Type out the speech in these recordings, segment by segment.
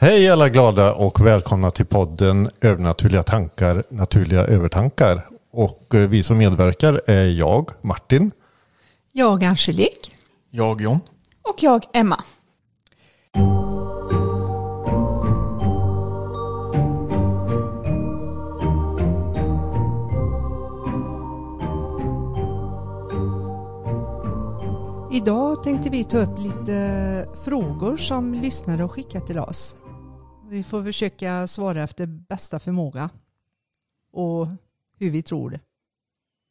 Hej alla glada och välkomna till podden Övernaturliga tankar, naturliga övertankar. Och eh, vi som medverkar är jag, Martin. Jag Angelique. Jag John. Och jag Emma. Idag tänkte vi ta upp lite frågor som lyssnare har skickat till oss. Vi får försöka svara efter bästa förmåga och hur vi tror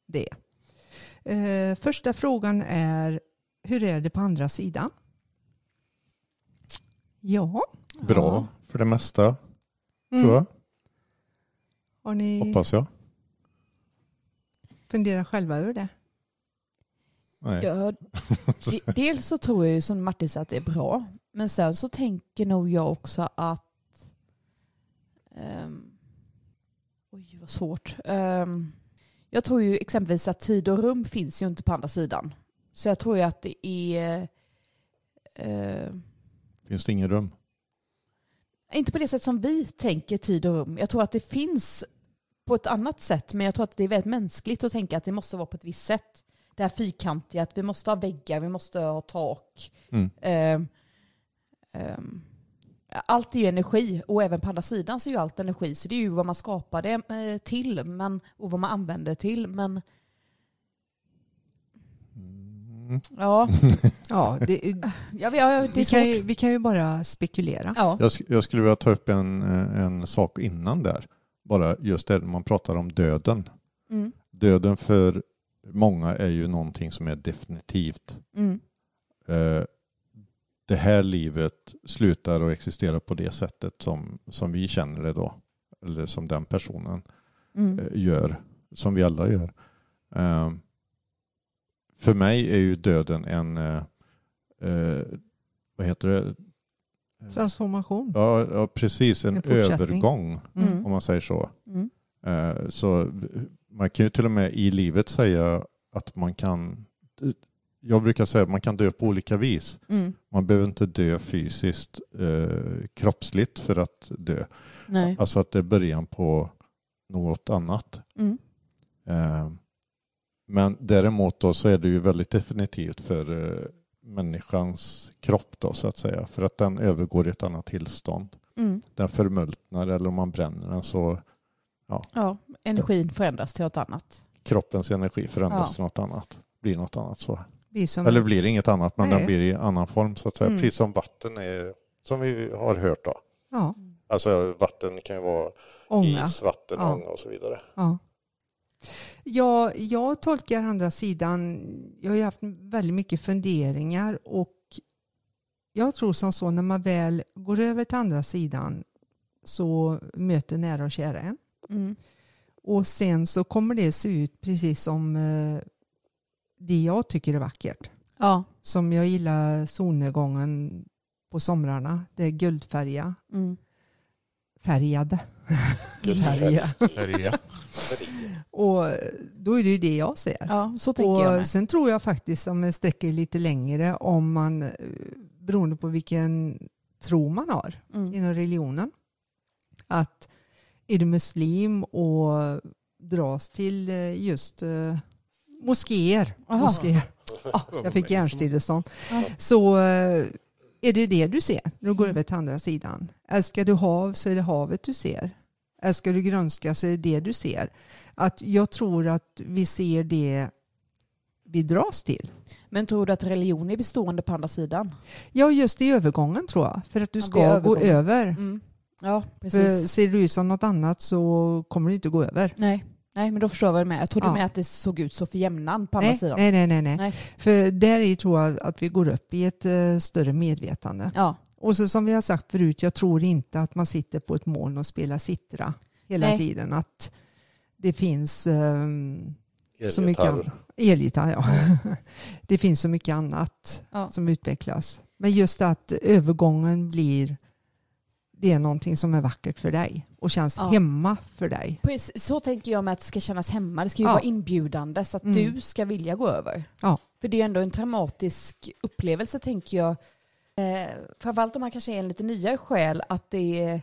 det. Eh, första frågan är hur är det på andra sidan? Ja, Bra för det mesta, mm. tror jag. har ni Hoppas jag. funderat själva över det? Nej. Ja, de- dels så tror jag ju som Martin sa att det är bra. Men sen så tänker nog jag också att... ehm, oj, vad svårt. Ehm, jag tror ju exempelvis att tid och rum finns ju inte på andra sidan. Så jag tror ju att det är... eh, Finns det ingen rum? inte på det sätt som vi tänker tid och rum. Jag tror att det finns på ett annat sätt, men jag tror att det är väldigt mänskligt att tänka att det måste vara på ett visst sätt. Det här fyrkantiga, att vi måste ha väggar, vi måste ha tak. Mm. Ehm, ehm, allt är ju energi och även på andra sidan så är ju allt energi. Så det är ju vad man skapar det eh, till men, och vad man använder det till. Men Mm. ja, Ja, det, ja, vi- ja vi, kan ju, vi kan ju bara spekulera. Ja. Jag, sk- jag skulle vilja ta upp en, eh, en sak innan där. Bara just det, man pratar om döden. Mm, Döden för många är ju någonting som är definitivt. mm, Eh, det här livet slutar att existera på det sättet som, som vi känner det då. Eller som den personen mm, eh, gör. Som vi alla gör. Eh, för mig är ju döden en, eh, eh, vad heter det? Transformation. Ja, ja precis, en, En övergång Mm. om man säger så. mm, Eh, Så man kan ju till och med i livet säga att man kan, jag brukar säga att man kan dö på olika vis. mm. Man behöver inte dö fysiskt, eh, kroppsligt för att dö. Nej. Alltså att det är början på något annat. Mm. Eh, men däremot då så är det ju väldigt definitivt för eh, människans kropp då så att säga. För att den övergår i ett annat tillstånd. Mm. Den förmultnar eller om man bränner den så Ja, energin förändras till något annat. kroppens energi förändras Ja. till något annat. Blir något annat så. Som, Eller blir inget annat men Nej. den blir i annan form så att säga. Mm. Precis som vatten är, som vi har hört då. ja, Alltså vatten kan ju vara ånga. is, vatten, Ja. ånga och så vidare. Ja. Ja, jag tolkar andra sidan, jag har ju haft väldigt mycket funderingar och jag tror som så när man väl går över till andra sidan så möter nära och kära en. Mm. Och sen så kommer det se ut precis som eh, det jag tycker är vackert. Ja. Som jag gillar solnedgången på somrarna. Det är guldfärga. Mm. Färgade. Färga. Färja. Och då är det ju det jag ser. ja, så tänker jag Och med. sen tror jag faktiskt om man sträcker lite längre om man eh, beroende på vilken tro man har Mm. inom religionen. Att är du muslim och dras till eh, just eh, moskéer, moskéer. Ah, jag fick hjärnstillestånd. Ja. Så eh, är det det du ser när du går över till andra sidan. Älskar du hav så är det havet du ser. Älskar du grönska så är det det du ser. Att jag tror att vi ser det vi dras till. Men tror du att religion är bestående på andra sidan? Ja, just i övergången tror jag. För att du Ja, ska gå övergången. över. Mm. Ja, För precis. ser du ut som något annat så kommer du inte gå över. Nej. Nej, men då förstår jag vad du menar. Jag trodde Ja. med att det såg ut så för jämnan på andra Nej, sidan. nej, nej, nej, nej. Nej. För där är tror jag att vi går upp i ett eh, större medvetande. Ja. Och så som vi har sagt förut, jag tror inte att man sitter på ett moln och spelar sittra hela Nej. tiden. Att det finns ehm, så mycket Elgitarr. annat. Elgitarr, ja. det finns så mycket annat Ja. som utvecklas. Men just att övergången blir det är någonting som är vackert för dig och känns Ja. hemma för dig. Precis, så tänker jag med att det ska kännas hemma. Det ska ju Ja. vara inbjudande så att Mm. du ska vilja gå över. Ja. För det är ju ändå en traumatisk upplevelse tänker jag Eh, framförallt om man kanske är en lite nyare själ, att det är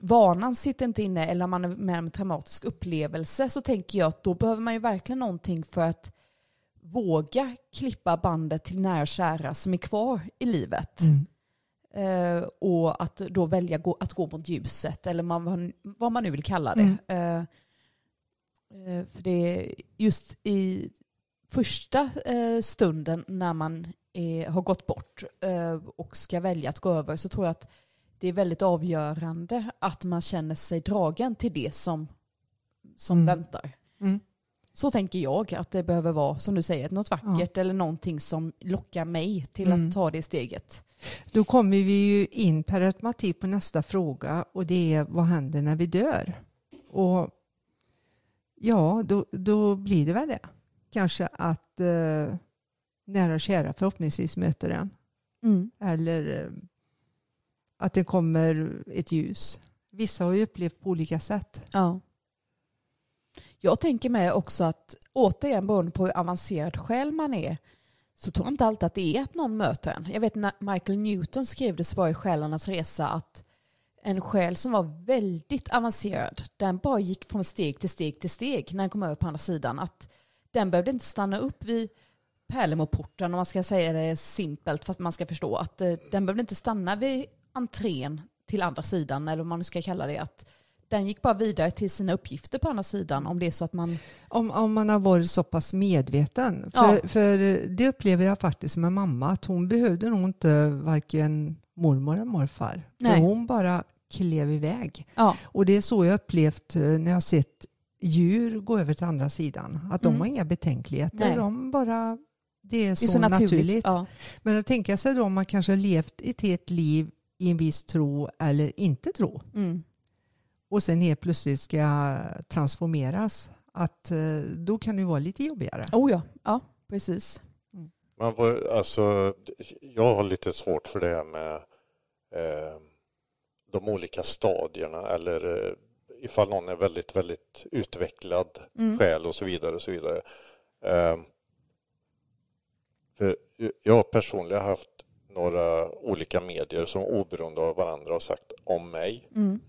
vanan sitter inte inne eller om man är med om en traumatisk upplevelse så tänker jag att då behöver man ju verkligen någonting för att våga klippa bandet till nära och kära som är kvar i livet. Mm. Eh, och att då välja gå, att gå mot ljuset eller man, vad man nu vill kalla det. Eh, eh, för det är just i första eh, stunden när man är, har gått bort eh, och ska välja att gå över så tror jag att det är väldigt avgörande att man känner sig dragen till det som, som Mm. väntar. Mm. Så tänker jag att det behöver vara, som du säger, något vackert eller någonting som lockar mig till Mm. att ta det steget. Då kommer vi ju in per automatik på nästa fråga och det är vad händer när vi dör? Och ja, då, då blir det väl det. Kanske att eh, nära och kära förhoppningsvis möter en. Eller eh, att det kommer ett ljus. Vissa har ju upplevt på olika sätt. Ja. Jag tänker mig också att återigen beroende på hur avancerad själ man är så tror jag inte alltid att det är att någon möter en. Jag vet när Michael Newton skrev det så var i Själarnas resa att en själ som var väldigt avancerad, den bara gick från steg till steg till steg när den kom över på andra sidan. Att den behövde inte stanna upp vid pärlemorporten om man ska säga det simpelt för att man ska förstå att eh, den behövde inte stanna vid entrén till andra sidan eller vad man nu ska kalla det. Att den gick bara vidare till sina uppgifter på andra sidan om det är så att man... Om, om man har varit så pass medveten. Ja. För, för det upplever jag faktiskt med mamma att hon behövde nog inte varken mormor eller morfar. Nej. För hon bara klev iväg. Ja, Och det är så jag upplevt eh, när jag sett djur gå över till andra sidan. Att de Mm. har inga betänkligheter. Nej. De bara, det är det är så, så naturligt. naturligt. Ja. Men att tänka sig då om man kanske har levt ett helt liv i en viss tro eller inte tro. Mm. Och sen helt plötsligt ska transformeras. Att eh, då kan det vara lite jobbigare. Oh ja, ja precis. Man var, alltså, jag har lite svårt för det här med eh, de olika stadierna eller eh, ifall någon är väldigt, väldigt utvecklad Mm. själ och så vidare. Och så vidare. Eh, för jag personligen har haft några olika medier som oberoende av varandra har sagt om mig Mm.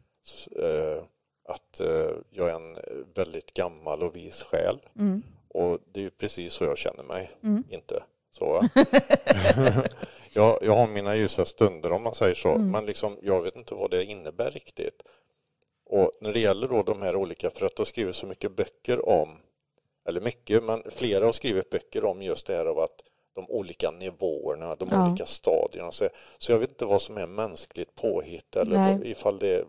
Eh, att eh, jag är en väldigt gammal och vis själ. Mm. Och det är ju precis så jag känner mig. Mm. Inte så. jag, jag har mina ljusa stunder om man säger så. Mm. Men liksom, jag vet inte vad det innebär riktigt. Och när det gäller då de här olika, för att det har skrivit så mycket böcker om, eller mycket, men flera har skrivit böcker om just det här av att de olika nivåerna, de Ja. olika stadierna. Så, så jag vet inte vad som är mänskligt påhitt eller Nej. ifall det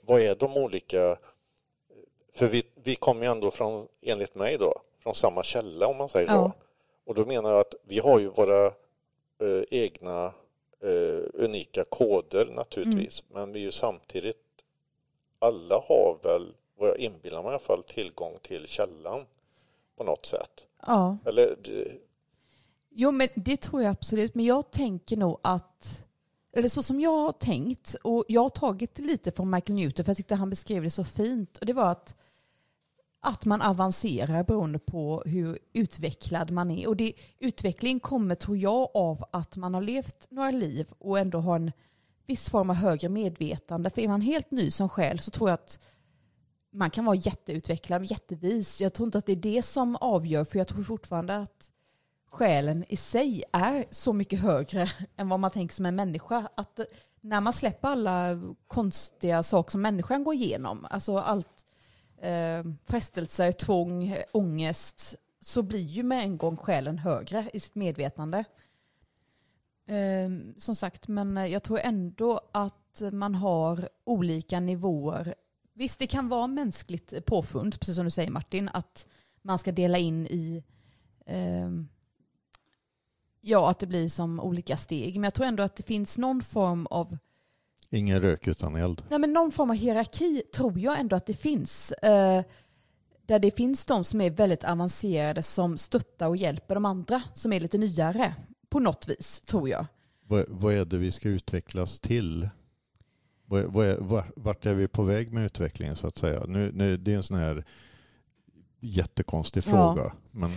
vad, är de olika för vi, vi kommer ju ändå från, enligt mig då, från samma källa om man säger så. Ja. Och då menar jag att vi har ju våra eh, egna eh, unika koder naturligtvis. Men vi är ju samtidigt, alla har väl, vad jag inbillar mig i alla fall, tillgång till källan på något sätt. Ja. Eller Jo, men det tror jag absolut. Men jag tänker nog att, eller så som jag har tänkt, och jag har tagit lite från Michael Newton för jag tyckte han beskrev det så fint, och det var att att man avancerar beroende på hur utvecklad man är. Och det, utveckling kommer, tror jag, av att man har levt några liv och ändå har en viss form av högre medvetande. För är man helt ny som själ så tror jag att man kan vara jätteutvecklad, jättevis. Jag tror inte att det är det som avgör, för jag tror fortfarande att själen i sig är så mycket högre än vad man tänker som en människa. Att när man släpper alla konstiga saker som människan går igenom, alltså allt eh, frestelser, tvång, ångest, så blir ju med en gång själen högre i sitt medvetande. Eh, som sagt, men jag tror ändå att man har olika nivåer. Visst, det kan vara mänskligt påfund, precis som du säger Martin, att man ska dela in i eh, Ja, att det blir som olika steg. Men jag tror ändå att det finns någon form av ingen rök utan eld. Nej, men någon form av hierarki tror jag ändå att det finns. Eh, där det finns de som är väldigt avancerade som stöttar och hjälper de andra som är lite nyare. På något vis, tror jag. Vad, vad är det vi ska utvecklas till? Vad, vad är, var- vart är vi på väg med utvecklingen så att säga? Nu, nu, det är en sån här jättekonstig Ja. fråga. Men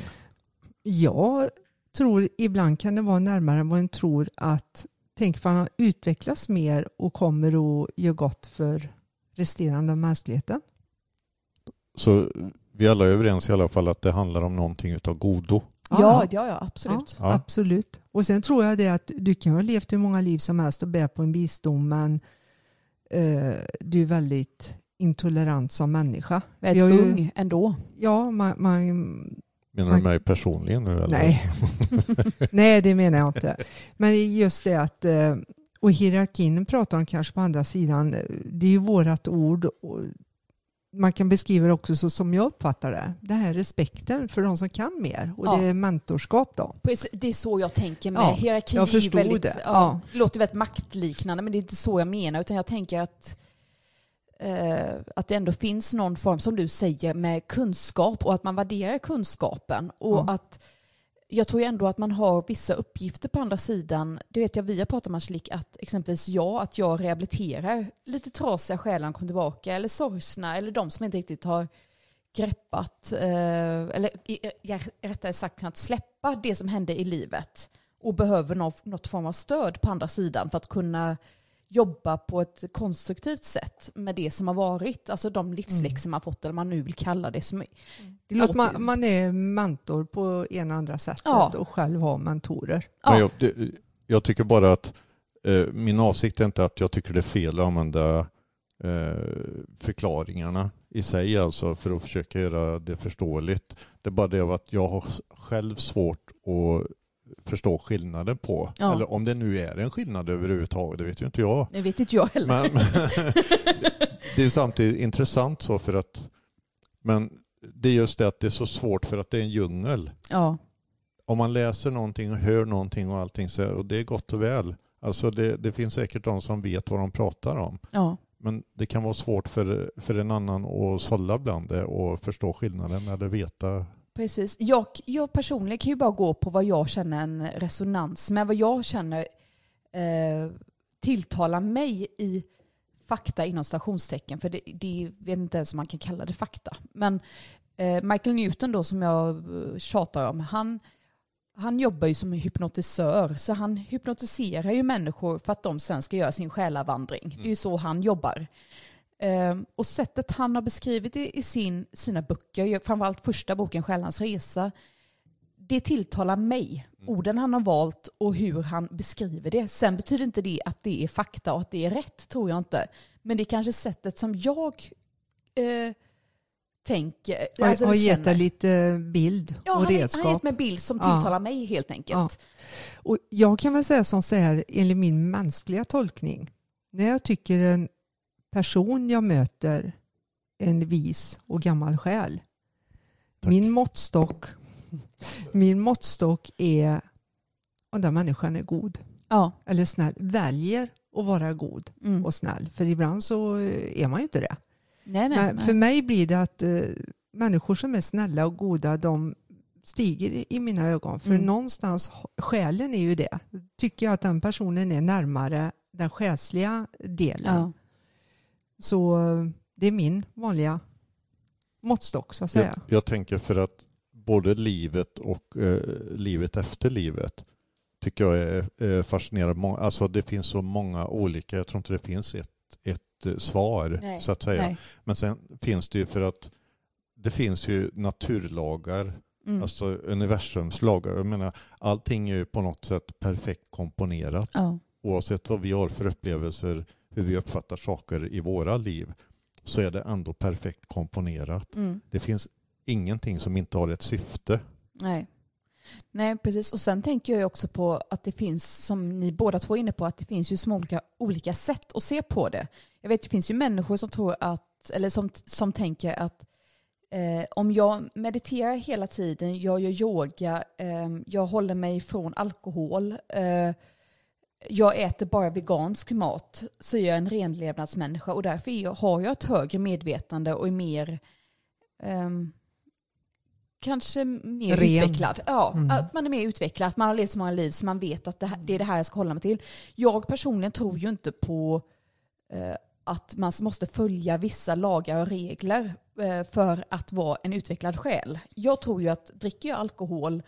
Jag tror ibland kan det vara närmare än vad en tror att tänk för han utvecklas mer och kommer att göra gott för resterande av mänskligheten. Så vi alla är överens i alla fall att det handlar om någonting utav godo. Ja, ja, ja absolut. Ja, Absolut. Och sen tror jag det att du kan ha levt hur många liv som helst och bära på en visdom men eh, du är väldigt intolerant som människa. Väldigt ju- ung ändå. Ja, man, man, Menar du mig personligen nu eller? nej. nej, det menar jag inte. Men just det att, eh, och hierarkin pratar de kanske på andra sidan, det är ju vårat ord. Och man kan beskriva det också så som jag uppfattar det. Det här respekten för de som kan mer och Ja. det är mentorskap då. Precis, Det är så jag tänker med Ja, hierarki. jag förstod väldigt, det. Ja, Ja. låter väldigt maktliknande men det är inte så jag menar utan jag tänker att eh, att det ändå finns någon form, som du säger, med kunskap och att man värderar kunskapen. Och Ja. att jag tror ändå att man har vissa uppgifter på andra sidan. Det vet jag vi har pratat om Angelique, att exempelvis jag, att jag rehabiliterar lite trasiga själar kommer tillbaka eller sorgsna eller de som inte riktigt har greppat, eh, eller rättare sagt kunnat släppa det som hände i livet och behöver något form av stöd på andra sidan för att kunna jobba på ett konstruktivt sätt med det som har varit, alltså de livsläxor man fått eller man nu vill kalla det. Som, det Att man, man är mentor på ena och andra sättet Ja. och själv har mentorer. Ja. Men jag, det, jag tycker bara att eh, min avsikt är inte att jag tycker det är fel att använda eh, förklaringarna i sig alltså för att försöka göra det förståeligt. Det är bara det att jag har själv svårt att förstå skillnaden på. Ja. Eller om det nu är en skillnad överhuvudtaget, det vet ju inte jag. Det vet inte jag heller. Men, men det, det är samtidigt intressant så för att men det är just det att det är så svårt för att det är en djungel. ja. Om man läser någonting och hör någonting och allting så och det är gott och väl. Alltså det, det finns säkert de som vet vad de pratar om. Ja. Men det kan vara svårt för, för en annan att sålla bland det och förstå skillnaden eller veta. Precis. Jag, jag personligen kan ju bara gå på vad jag känner en resonans med, vad jag känner eh, tilltalar mig i fakta inom stationstecken, för det, det vet inte ens om man kan kalla det fakta. Men eh, Michael Newton då som jag eh, tjatar om, han, han jobbar ju som hypnotisör, så han hypnotiserar ju människor för att de sen ska göra sin själavandring. Det är ju så han jobbar. Ehm, och sättet han har beskrivit det i sin, sina böcker, framförallt första boken Själans resa, det tilltalar mig. Orden han har valt och hur han beskriver det. Sen betyder inte det att det är fakta och att det är rätt, tror jag inte. Men det är kanske sättet som jag eh, tänker. Jag alltså har gett dig lite bild Ja, och han, han har redskap. gett mig bild som Ja. tilltalar mig helt enkelt. Och jag kan väl säga som så här, enligt min mänskliga tolkning. När jag tycker en person jag möter en vis och gammal själ. Tack. Min måttstock, min måttstock är om den människan är god Ja. eller snäll. Väljer att vara god Mm. och snäll. För ibland så är man ju inte det. Nej, nej, Men nej. för mig blir det att eh, människor som är snälla och goda de stiger i- i mina ögon. För Mm. någonstans, själen är ju det. Tycker jag att den personen är närmare den själsliga delen. ja. Så det är min vanliga måttstock så att säga. Jag, jag tänker för att både livet och eh, livet efter livet tycker jag är, är fascinerande. Alltså det finns så många olika, jag tror inte det finns ett, ett eh, svar Nej, så att säga. Nej. Men sen finns det ju för att det finns ju naturlagar, Mm. alltså universums lagar. Jag menar, allting är ju på något sätt perfekt komponerat. ja. Oavsett vad vi har för upplevelser, hur vi uppfattar saker i våra liv, så är det ändå perfekt komponerat. Mm. Det finns ingenting som inte har ett syfte. Nej. Nej, precis. Och sen tänker jag också på att det finns, som ni båda två är inne på, att det finns ju små olika, olika sätt att se på det. Jag vet, det finns ju människor som tror att, eller som, som tänker att eh, om jag mediterar hela tiden, jag gör yoga, eh, jag håller mig från alkohol, eh, jag äter bara vegansk mat, så är jag en renlevnadsmänniska och därför jag, har jag ett högre medvetande och är mer ehm, kanske mer Ren. utvecklad. Ja, Mm. att man är mer utvecklad, att man har levt så många liv så man vet att det, här, det är det här jag ska hålla mig till. Jag personligen tror ju inte på eh, att man måste följa vissa lagar och regler eh, för att vara en utvecklad själ. Jag tror ju att dricker jag alkohol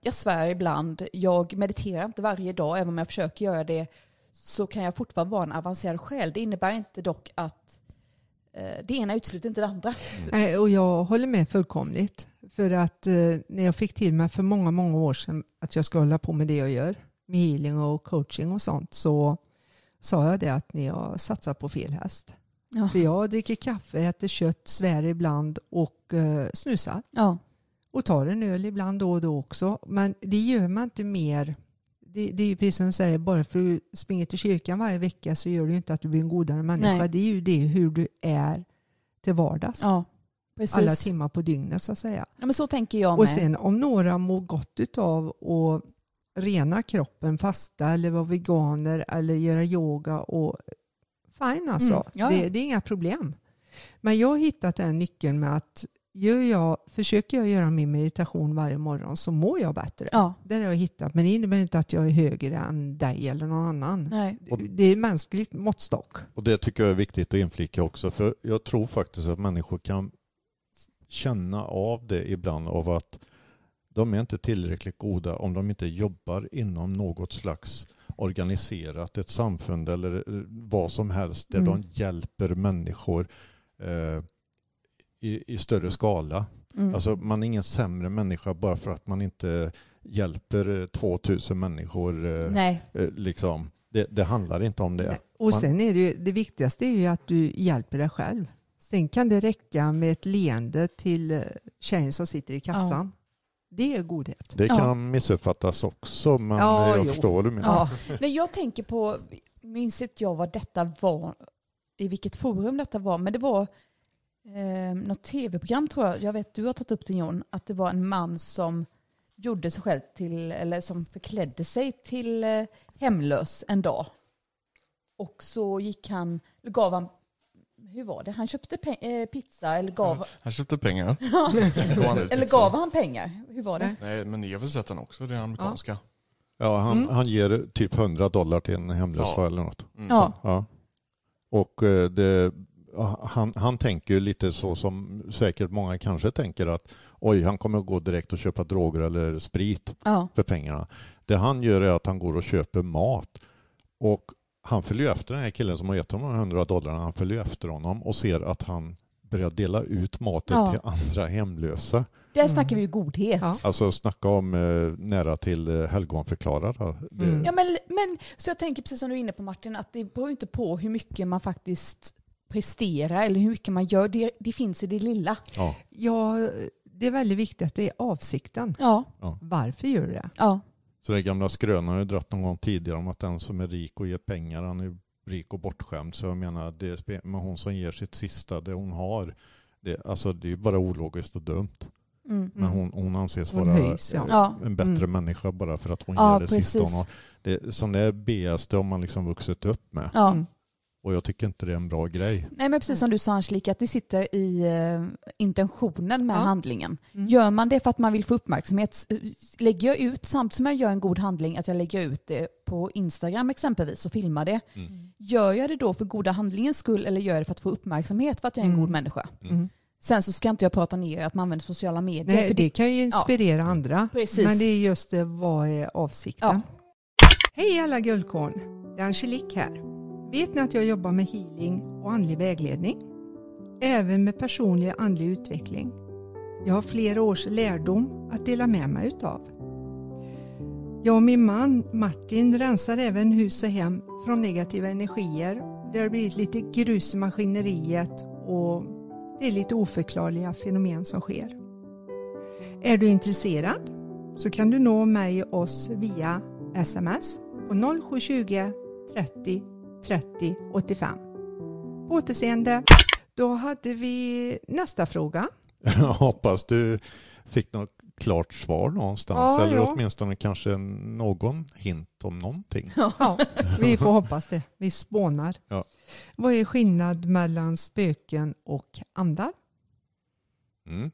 jag svär ibland, jag mediterar inte varje dag, även om jag försöker göra det, så kan jag fortfarande vara en avancerad själ. Det innebär inte dock att eh, det ena utesluter inte det andra. Nej, och jag håller med fullkomligt. För att eh, när jag fick till mig för många, många år sedan att jag ska hålla på med det jag gör, med healing och coaching och sånt, så sa jag det att ni har satsat på fel häst. Ja. För jag dricker kaffe, äter kött, svär ibland och eh, snusar. Ja. Och tar en öl ibland då och då också. Men det gör man inte mer. Det, det är ju precis som du säger, bara för att du springer till kyrkan varje vecka så gör det ju inte att du blir en godare människa. Nej. Det är ju det hur du är till vardags. ja, precis. Alla timmar på dygnet så att säga. Ja, men så tänker jag Och med. sen om några mår gott av att rena kroppen, fasta eller vara veganer eller göra yoga och fine alltså. Mm, ja, det, ja. det är inga problem. Men jag har hittat den nyckeln med att gör jag, försöker jag göra min meditation varje morgon så mår jag bättre. Ja, Det har jag hittat. Men det innebär inte att jag är högre än dig eller någon annan. nej. Det är mänskligt måttstock. Och det tycker jag är viktigt att inflika också. För jag tror faktiskt att människor kan känna av det ibland av att de är inte tillräckligt goda om de inte jobbar inom något slags organiserat, ett samfund eller eh, vad som helst där Mm. de hjälper människor eh, i, i större skala. Mm. Alltså man är ingen sämre människa bara för att man inte hjälper eh, 2000 människor. Eh, nej. eh, liksom. det, det handlar inte om det. Och Man- sen är det ju, det viktigaste är ju att du hjälper dig själv. Sen kan det räcka med ett leende till eh, tjejen som sitter i kassan. Det är godhet. Det Ja. kan missuppfattas också, men Ja, jag jo. förstår vad du menar. Ja. Nej, jag tänker på, minns inte jag vad detta var, i vilket forum detta var, men det var eh, något tv-program tror jag, jag vet du har tagit upp det Jon, att det var en man som gjorde sig själv till, eller som förklädde sig till eh, hemlös en dag. Och så gick han, eller gav han, hur var det, han köpte eh, pizza eller gav, Han köpte pengar. Eller gav han pengar? Hur var det? Nej, men ni har väl sett den också, det amerikanska? Ja, han, Mm. han ger typ 100 dollar till en hemlös Ja. eller något. Mm, Ja. Ja. Och eh, det, han, han tänker ju lite så som säkert många kanske tänker att oj, han kommer att gå direkt och köpa droger eller sprit Ja, för pengarna. Det han gör är att han går och köper mat och han följer efter den här killen som har gett honom de 100 dollarna. Han följer efter honom och ser att han börjar dela ut maten Ja. till andra hemlösa. där snackar vi ju godhet. Ja. Alltså snacka om eh, nära till eh, helgonförklarad. Det, Mm. Ja, men, men, så jag tänker precis som du är inne på Martin, att det beror inte på hur mycket man faktiskt presterar eller hur mycket man gör. Det, det finns i det lilla. ja. ja, det är väldigt viktigt att det är avsikten. Ja, Varför gör du det? ja, Så den gamla skrönan har ju dratt någon gång tidigare om att den som är rik och ger pengar, han är rik och bortskämd. Så jag menar, det är men hon som ger sitt sista, det hon har, det, alltså det är bara ologiskt och dumt. mm. Men hon, hon anses Hon vara höjs, ja. Ja. en bättre Mm. människa bara för att hon Ja, ger det sista hon precis. har. Det, sån där BS, det har man liksom vuxit upp med. ja. Mm. Och jag tycker inte det är en bra grej. Nej men precis som du sa Angelica, att det sitter i eh, intentionen med Ja. handlingen. Mm. Gör man det för att man vill få uppmärksamhet, lägger jag ut, samtidigt som jag gör en god handling, att jag lägger ut det på Instagram exempelvis och filmar det. Mm. Gör jag det då för goda handlingens skull eller gör jag det för att få uppmärksamhet för att jag är en Mm. god människa? Mm. Sen så ska inte jag prata ner att man använder sociala medier. Nej, för det kan ju inspirera andra. Precis. Men det är just det, vad är avsikten? Ja. Hej alla guldkorn! Det är Angelique här. Vet ni att jag jobbar med healing och andlig vägledning? Även med personlig andlig utveckling. Jag har flera års lärdom att dela med mig utav. Jag och min man Martin rensar även hus och hem från negativa energier. Det har blivit lite grus i maskineriet och det är lite oförklarliga fenomen som sker. Är du intresserad så kan du nå mig och oss via sms på 0720 30 30 85. På återseende. Då hade vi nästa fråga. Jag hoppas du fick något klart svar någonstans. Ja, eller ja. åtminstone kanske någon hint om någonting. Ja, vi får hoppas det. Vi spånar. Ja. Vad är skillnad mellan spöken och andar? Mm.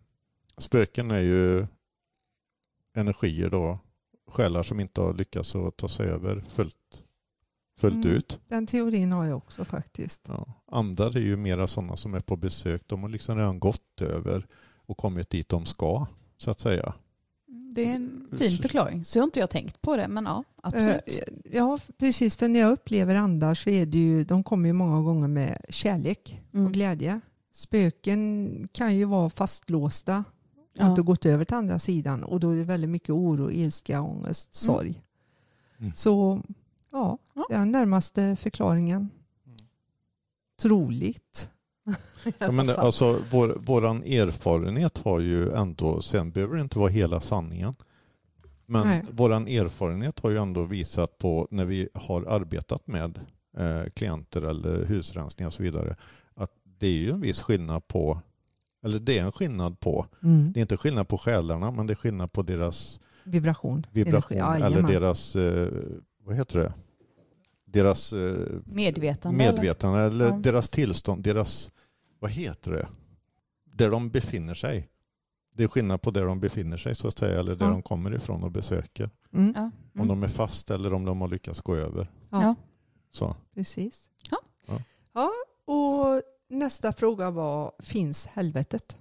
Spöken är ju energier då, själar som inte har lyckats att ta sig över fullt, fullt Mm. ut. Den teorin har jag också faktiskt. Ja. Andar är ju mera sådana som är på besök. De har liksom redan gått över och kommit dit de ska, så att säga. det är en fin förklaring. Så har inte jag tänkt på det, men ja, absolut. Eh, Ja, precis. För när jag upplever andar så är det ju, de kommer ju många gånger med kärlek och Mm. glädje. Spöken kan ju vara fastlåsta och Ja. inte gått över till andra sidan och då är det väldigt mycket oro, ilska, ångest, sorg. Mm. Så ja, Ja. det är den närmaste förklaringen. Troligt. Ja, men det, alltså, vår, våran erfarenhet har ju ändå, sen behöver det inte vara hela sanningen. Men Nej. våran erfarenhet har ju ändå visat på när vi har arbetat med eh, klienter eller husrensning och så vidare att det är ju en viss skillnad på, eller det är en skillnad på, Mm. det är inte skillnad på själarna men det är skillnad på deras Vibration. vibration Energi. eller deras, eh, vad heter det, deras eh, Medvetande. eller? medvetande eller Ja. deras tillstånd, deras, vad heter det, där de befinner sig. Det är skillnad på där de befinner sig så att säga eller där Ja. de kommer ifrån och besöker. Mm. Ja. Om Mm. de är fast eller om de har lyckats gå över. Ja. Ja. Så. Precis. Ja. Ja. ja. Och nästa fråga var, finns helvetet?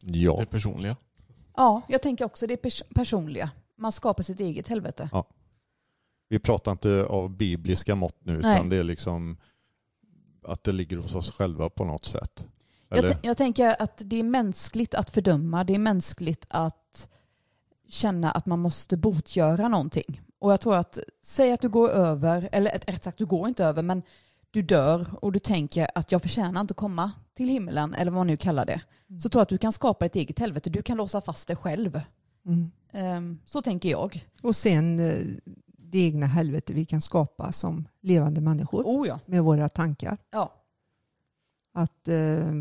Ja. Det personliga. ja, jag tänker också det pers- personliga. Man skapar sitt eget helvete. Vi pratar inte av bibliska mått nu utan Nej. det är liksom att det ligger hos oss själva på något sätt. Jag, jag tänker att det är mänskligt att fördöma. Det är mänskligt att känna att man måste botgöra någonting. Och jag tror att, säg att du går över, eller rätt sagt du går inte över, men du dör och du tänker att jag förtjänar inte komma till himlen, eller vad man nu kallar det. Så tror jag att du kan skapa ett eget helvete. Du kan låsa fast dig själv. Mm. Ehm, så tänker jag. Och sen eh, det egna helvete vi kan skapa som levande människor Oh ja. med våra tankar. Ja. Att, eh,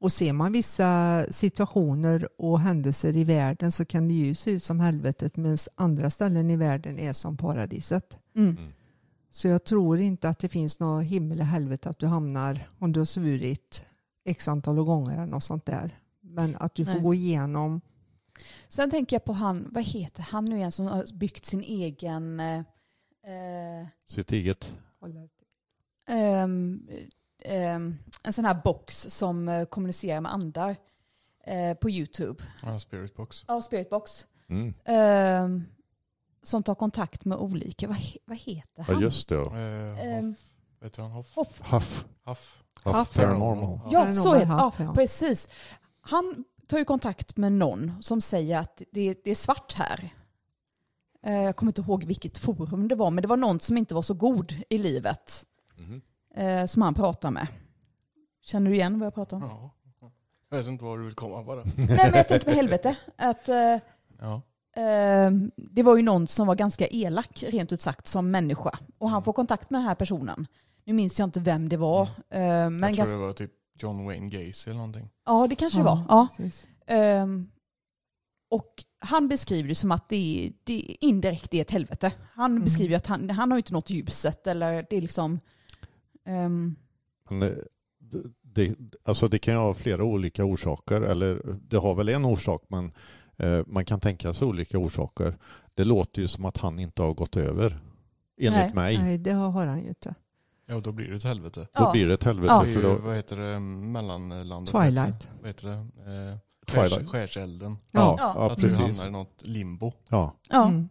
och ser man vissa situationer och händelser i världen så kan det ju se ut som helvetet medan andra ställen i världen är som paradiset. Mm. Så jag tror inte att det finns något himmel eller helvete att du hamnar om du har svurit x antal gånger eller något sånt där. Men att du får Nej. gå igenom Sen tänker jag på han, vad heter han nu igen som har byggt sin egen eh, Sitt eget. ehm, ehm, en sån här box som eh, kommunicerar med andar eh, på YouTube. Ja, spiritbox. Ja, Spiritbox. Mm. Ehm, som tar kontakt med olika, vad, he, vad heter Ja han? just det. ja. Eh, heter han? Hoff? Hoff. Huff. Huff. Huff, Huff Paranormal. Ja, så Paranormal heter ja, Huff, ja. precis. Han tar ju kontakt med någon som säger att det, det är svart här. Eh, Jag kommer inte ihåg vilket forum det var, men det var någon som inte var så god i livet eh, som han pratar med. Känner du igen vad jag pratar om? Ja. Jag vet inte var du vill komma bara. Nej, men jag tänker med helvete. Att, eh, Ja. eh, det var ju någon som var ganska elak, rent ut sagt, som människa. Och han får kontakt med den här personen. Nu minns jag inte vem det var. eh, men Jag tror ganska, det var typ John Wayne Gacy eller någonting. ja, det kanske det var. Ja. precis. Och han beskriver det som att det, är, det indirekt är ett helvete. Han Mm. beskriver att han, han har inte nått ljuset eller det är liksom... Men eh, det, alltså det kan ju ha flera olika orsaker, eller det har väl en orsak, men eh, man kan tänka sig olika orsaker. Det låter ju som att han inte har gått över, enligt mig. Nej, det har han ju inte. Ja, då blir det ett helvete. Då ja. blir det ett helvete. Ja. Det För då, vad heter det, mellanlandet? Twilight. Vad heter det? Eh, Twilight. skärs, skärselden. ja, Ja. ja, att du precis. hamnar i något limbo. Ja. ja. Mm.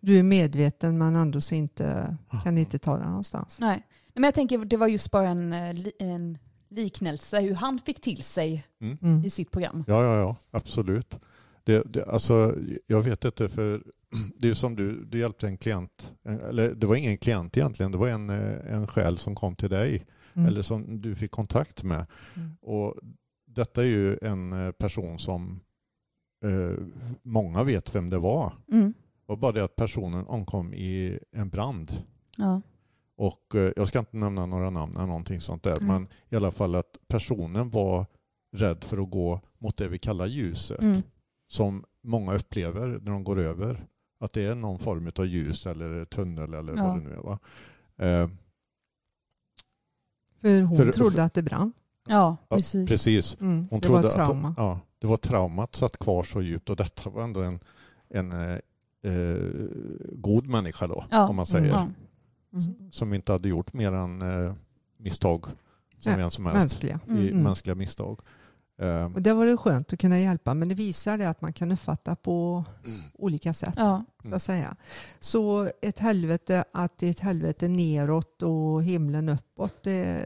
Du är medveten men ändå så inte, kan inte ta det någonstans. Nej. Nej, men jag tänker det var just bara en, eh, li- en liknelse hur han fick till sig Mm. i sitt program. Ja, ja, ja, absolut. Det, det, alltså, jag vet inte, för det är ju som du, du hjälpte en klient, eller det var ingen klient egentligen, det var en, eh, en själ som kom till dig, Mm. eller som du fick kontakt med. Mm. Och detta är ju en eh, person som eh, många vet vem det var. Mm. Var bara det att personen omkom i en brand. Ja. Och eh, jag ska inte nämna några namn eller någonting sånt där, Mm. men i alla fall att personen var rädd för att gå mot det vi kallar ljuset Mm. som många upplever när de går över. Att det är någon form av ljus eller tunnel eller Ja. vad det nu är. Va? Eh, För hon För- trodde att det brann. Ja, ja, precis. precis. Mm. Hon det trodde var ett trauma. Att, ja, det var traumat satt kvar så djupt och detta var ändå en, en eh, eh, god människa då, Ja. om man säger. Ja. Mm. Som inte hade gjort mer än eh, misstag som vem som helst. Mänskliga. I Mm. mänskliga misstag. Eh, Och det var det skönt att kunna hjälpa, men det visar det att man kan uppfatta på olika sätt. Ja. Så att säga. Så ett helvete, att det är ett helvete neråt och himlen uppåt, det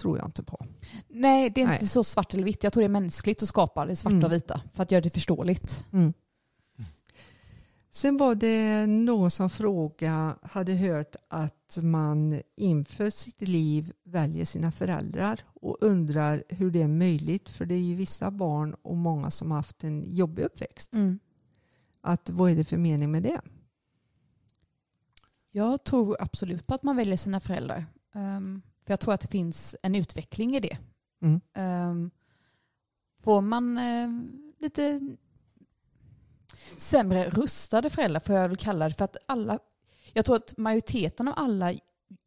tror jag inte på. Nej, det är Nej. inte så svart eller vitt. Jag tror det är mänskligt att skapa det svarta Mm. och vita för att göra det förståeligt. Mm. Sen var det någon som frågade, hade hört att man inför sitt liv väljer sina föräldrar och undrar hur det är möjligt, för det är ju vissa barn och många som har haft en jobbig uppväxt. Mm. Att vad är det för mening med det? Jag tror absolut på att man väljer sina föräldrar. Ehm, för jag tror att det finns en utveckling i det. Mm. Ehm, får man ehm, lite sämre rustade föräldrar, får jag väl kalla det, för att alla, jag tror att majoriteten av alla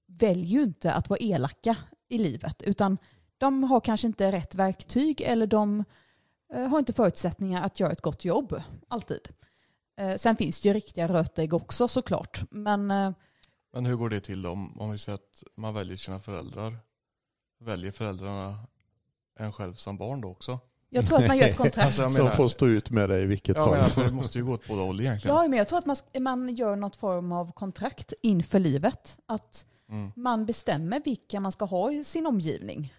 väljer ju inte att vara elaka i livet, utan de har kanske inte rätt verktyg eller de eh, har inte förutsättningar att göra ett gott jobb, alltid. Eh, sen finns det ju riktiga rötägg också såklart, men eh, Men hur går det till då? Om vi säger att man väljer sina föräldrar. Väljer föräldrarna en själv som barn då också? Jag tror att man gör ett kontrakt. Alltså, jag som menar- får stå ut med det i vilket Ja, fall. men alltså, det måste ju gå åt båda håll egentligen. Ja, men jag tror att man, man gör något form av kontrakt inför livet. Att Mm, man bestämmer vilka man ska ha i sin omgivning.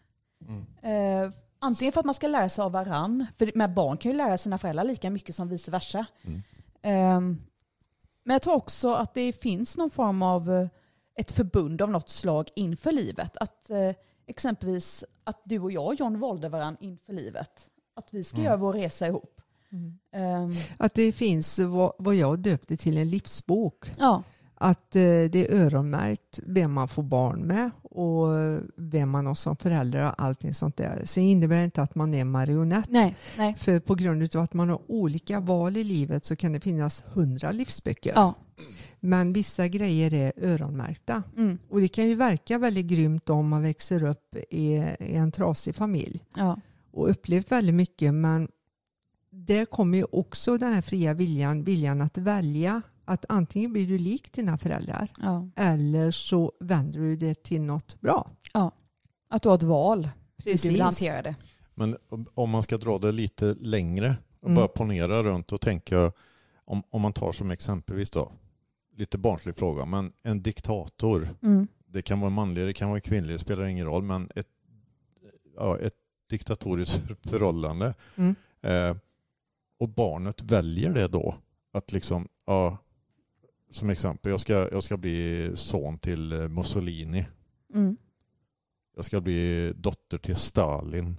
mm, Eh, antingen för att man ska lära sig av varann, för med barn kan ju lära sina föräldrar lika mycket som vice versa. Mm. Eh, men jag tror också att det finns någon form av eh, ett förbund av något slag inför livet. Att eh, exempelvis att du och jag, John, valde varann inför livet. Att vi ska Mm. göra vår resa ihop. Eh, Att det finns vad, vad jag döpte till en livsbok. ja, Att eh, det är öronmärkt vem man får barn med och vem man har som förälder och allting sånt där. Sen innebär det inte att man är marionett. nej, nej. För på grund av att man har olika val i livet så kan det finnas hundra livsböcker. Ja. Men vissa grejer är öronmärkta. Mm. Och det kan ju verka väldigt grymt om man växer upp i, i en trasig familj Ja. Och upplevt väldigt mycket. Men där kommer ju också den här fria viljan, viljan att välja. Att antingen blir du lik dina föräldrar Ja. eller så vänder du det till något bra. Att du har ett val hur du Precis. vill hantera det. Men om man ska dra det lite längre och Mm. bara ponera runt och tänka om, om man tar som exempelvis då, lite barnslig fråga, men en diktator, Mm. det kan vara manlig, det kan vara kvinnlig, det spelar ingen roll, men ett, ja, ett diktatoriskt förhållande. Mm. Eh, och barnet väljer det då, att liksom, ja, som exempel, jag ska, jag ska bli son till eh, Mussolini. Mm. Jag ska bli dotter till Stalin.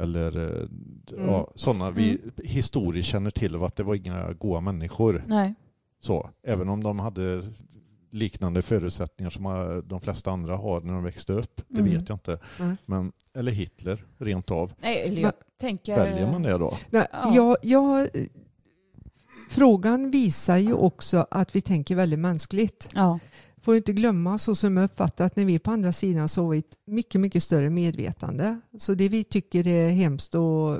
Eller eh, Mm. ja, sådana vi historiskt känner till av att det var inga goda människor. Nej. Så, även om de hade liknande förutsättningar som de flesta andra har när de växte upp. Det Mm. vet jag inte. Men, eller Hitler, rent av. Nej, eller jag tänker... Väljer man det då? Nej, Ja. jag, jag, frågan visar ju också att vi tänker väldigt mänskligt. Ja. Får inte glömma, så som jag uppfattar att när vi är på andra sidan så har vi ett mycket, mycket större medvetande. Så det vi tycker är hemskt och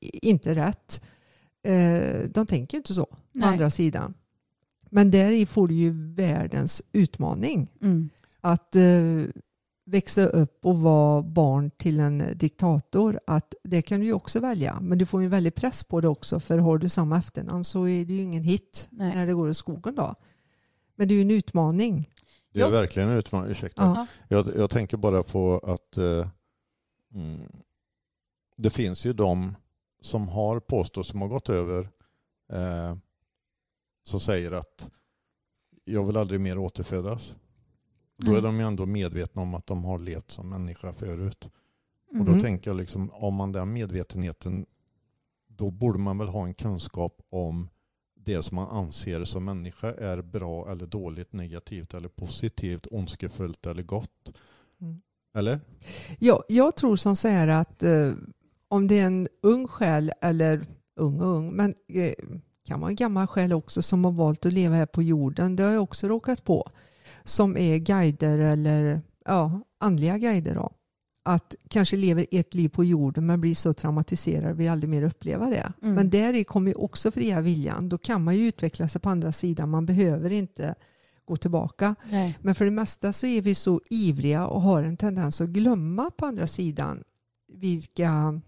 inte rätt, eh, de tänker inte så på Nej. andra sidan. Men där i får du ju världens utmaning. Mm. Att eh, växa upp och vara barn till en diktator, att det kan du ju också välja. Men du får ju en väldig press på det också, för har du samma efternamn så är det ju ingen hit Nej. när det går i skogen då. Men det är ju en utmaning. Det är verkligen en utmaning. Ursäkta. Ja. Jag, jag tänker bara på att eh, mm, det finns ju de som har påstått, som har gått över, eh, som säger att jag vill aldrig mer återfödas. Då är Nej. de ju ändå medvetna om att de har levt som människa förut. Och Mm. då Mhm. tänker jag liksom, om man den medvetenheten, då borde man väl ha en kunskap om det som man anser som människa är bra eller dåligt, negativt eller positivt, ondskefullt eller gott. Mm. Eller? Ja, jag tror som så här att eh, om det är en ung själ, eller ung och ung, men eh, kan vara en gammal själ också som har valt att leva här på jorden. Det har jag också råkat på. Som är guider eller ja, andliga guider. Då. Att kanske lever ett liv på jorden men blir så traumatiserad vill aldrig mer uppleva det. Mm. Men där kommer också fria viljan. Då kan man ju utveckla sig på andra sidan. Man behöver inte gå tillbaka. Nej. Men för det mesta så är vi så ivriga och har en tendens att glömma på andra sidan vilka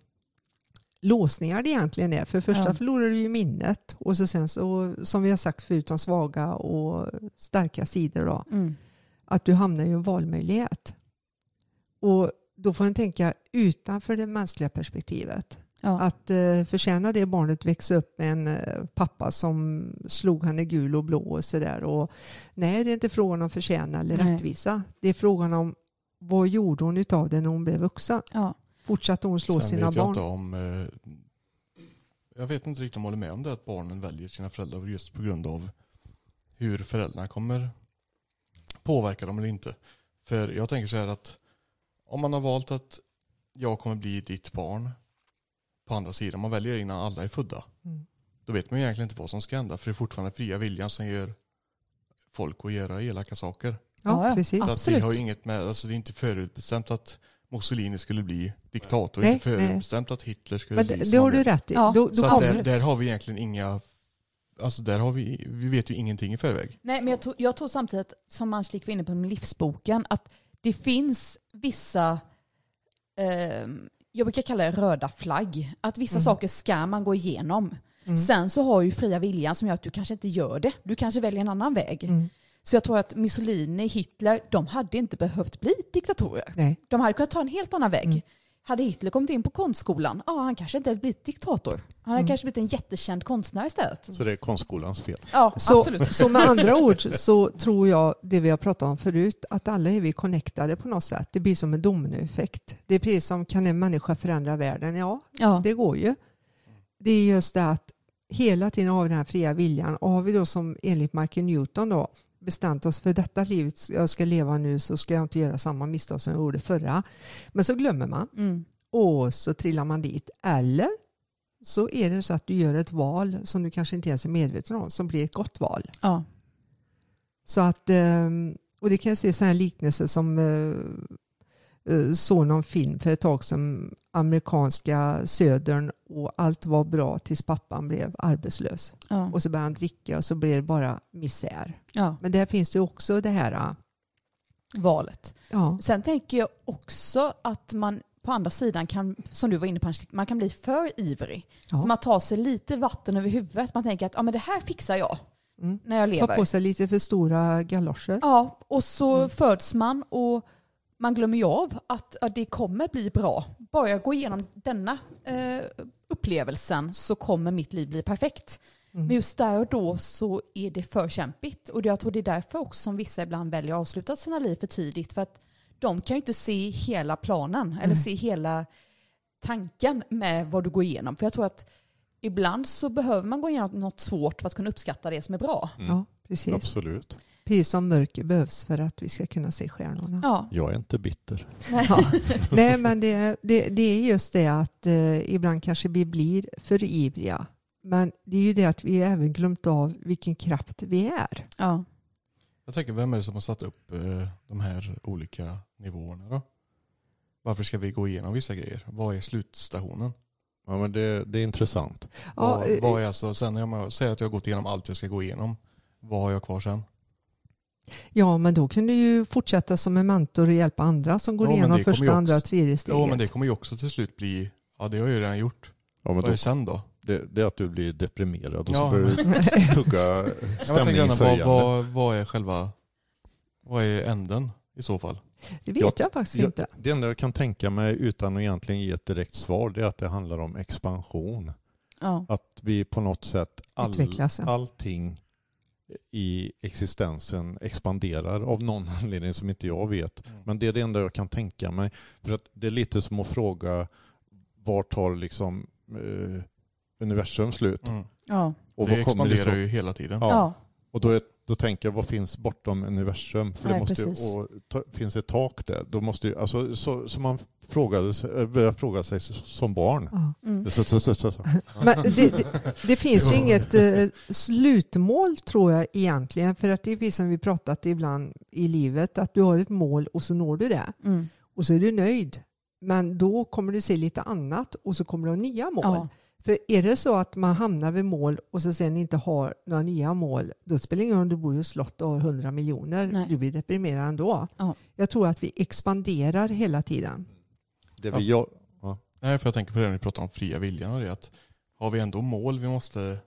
låsningar det egentligen är. För första Ja. förlorar du ju minnet och så sen så, som vi har sagt förut, de svaga och starka sidor då, Mm. att du hamnar i en valmöjlighet. Och då får man tänka utanför det mänskliga perspektivet. Ja. Att eh, förtjäna det barnet växa upp med en eh, pappa som slog henne gul och blå och sådär. Nej, det är inte frågan om förtjäna eller Nej. rättvisa. Det är frågan om vad gjorde hon utav det när hon blev vuxen? Ja. Fortsatte hon slå Sen sina vet jag barn? inte om... Eh, jag vet inte riktigt om jag håller med om det att barnen väljer sina föräldrar just på grund av hur föräldrarna kommer påverka dem eller inte. För jag tänker så här att om man har valt att jag kommer bli ditt barn på andra sidan, man väljer innan alla är födda. Mm. Då vet man ju egentligen inte vad som ska hända för det är fortfarande fria viljan som gör folk att göra elaka saker. Ja, precis. Så att det Absolut. har inget med, alltså det är inte förutbestämt att Mussolini skulle bli diktator. Nej, inte förutbestämt att Hitler skulle Men bli det, har du rätt i. Ja, Då, då Så där, Absolut. där har vi egentligen inga, alltså där har vi, vi vet ju ingenting i förväg. Nej, men jag tror, jag tror samtidigt, som Angelique var inne på med livsboken, att det finns vissa, eh, jag brukar kalla det röda flagg, att vissa Mm. saker ska man gå igenom. Mm. Sen så har ju fria viljan som gör att du kanske inte gör det. Du kanske väljer en annan väg. Mm. Så jag tror att Mussolini, Hitler, de hade inte behövt bli diktatorer. Nej. De hade kunnat ta en helt annan väg. Mm. Hade Hitler kommit in på konstskolan, ja han kanske inte hade blivit diktator. Han hade Mm. kanske blivit en jättekänd konstnär istället. Så det är konstskolans fel. Ja, Så, absolut. så med andra ord så tror jag det vi har pratat om förut, att alla är vi connectade på något sätt. Det blir som en dominoeffekt. Det är precis som kan en människa förändra världen? Ja, Ja. det går ju. Det är just det att hela tiden har vi den här fria viljan och har vi då som enligt Michael Newton då bestämt oss för detta livet jag ska leva nu så ska jag inte göra samma misstag som jag gjorde förra. Men så glömmer man Mm. och så trillar man dit. Eller så är det så att du gör ett val som du kanske inte ens är medveten om som blir ett gott val. Ja. Så att, ehm, och det kan jag se så här liknelser som eh, såg någon film för ett tag som amerikanska södern och allt var bra tills pappan blev arbetslös. Ja. Och så började han dricka och så blev det bara misär. ja. Men där finns det ju också det här, ah, Valet. ja, Sen tänker jag också att man på andra sidan kan, som du var inne på, man kan bli för ivrig. Ja. Så man tar sig lite vatten över huvudet. Man tänker att ja, men det här fixar jag mm. när jag ta lever. på sig lite för stora galoscher. Ja, och så Mm. föds man och man glömmer ju av att, att det kommer bli bra. Bara jag går igenom denna eh, upplevelsen så kommer mitt liv bli perfekt. Mm. Men just där och då så är det för kämpigt. Och jag tror det är därför också som vissa ibland väljer att avsluta sina liv för tidigt. För att de kan ju inte se hela planen eller Nej. se hela tanken med vad du går igenom. För jag tror att ibland så behöver man gå igenom något svårt för att kunna uppskatta det som är bra. Mm. Ja, precis. Absolut. Precis som mörker behövs för att vi ska kunna se stjärnorna. Ja. Jag är inte bitter. Ja. Nej, men det, det, det är just det att eh, ibland kanske vi blir för ivriga. Men det är ju det att vi även glömt av vilken kraft vi är. Ja. Jag tänker, vem är det som har satt upp eh, de här olika nivåerna då? Varför ska vi gå igenom vissa grejer? Vad är slutstationen? Ja, men det, det är intressant. Ja, vad, eh, vad är alltså, sen när jag säger att jag har gått igenom allt jag ska gå igenom, vad har jag kvar sen? Ja, men då kan du ju fortsätta som en mentor och hjälpa andra som går Ja, igenom första, andra, också- tredje steget. Ja men det kommer ju också till slut bli, ja det har jag ju redan gjort. Ja, men Vad är sen då? det, det är att du blir deprimerad och Ja, så börjar du tugga gärna, vad, stämningshöjande. vad, vad är själva, vad är änden i så fall? Det vet Jag- jag faktiskt Jag, inte. det enda jag kan tänka mig utan att egentligen ge ett direkt svar det är att det handlar om expansion. Ja. Att vi på något sätt, all, Utvecklas, ja. allting i existensen expanderar av någon anledning som inte jag vet. Men det är det enda jag kan tänka mig. För att det är lite som att fråga var tar liksom eh, universum slut? Mm. Ja. Och det vad kommer det expanderar så? ju hela tiden. Ja. Ja. Och då, är, då tänker jag, vad finns bortom universum? För det Nej, måste, ju- och, ta, finns det ett tak där? Då måste ju, alltså, så, så man frågade, sig- äh, började fråga sig som barn. Mm. Så, så, så, så, så. Men det, det, det finns ju inget eh, slutmål tror jag egentligen. För att det är precis som vi pratat ibland i livet. Att du har ett mål och så når du det. Mm. Och så är du nöjd. Men då kommer du se lite annat och så kommer du ha nya mål. Ja. För är det så att man hamnar vid mål och så sen inte har några nya mål, då spelar det ingen roll om du bor i ett slott och har 100 miljoner. Nej. Du blir deprimerad ändå. Ja. Jag tror att vi expanderar hela tiden. Det vi, ja, ja. Nej, för jag tänker på det när vi pratar om fria viljan och det att har vi ändå mål vi måste,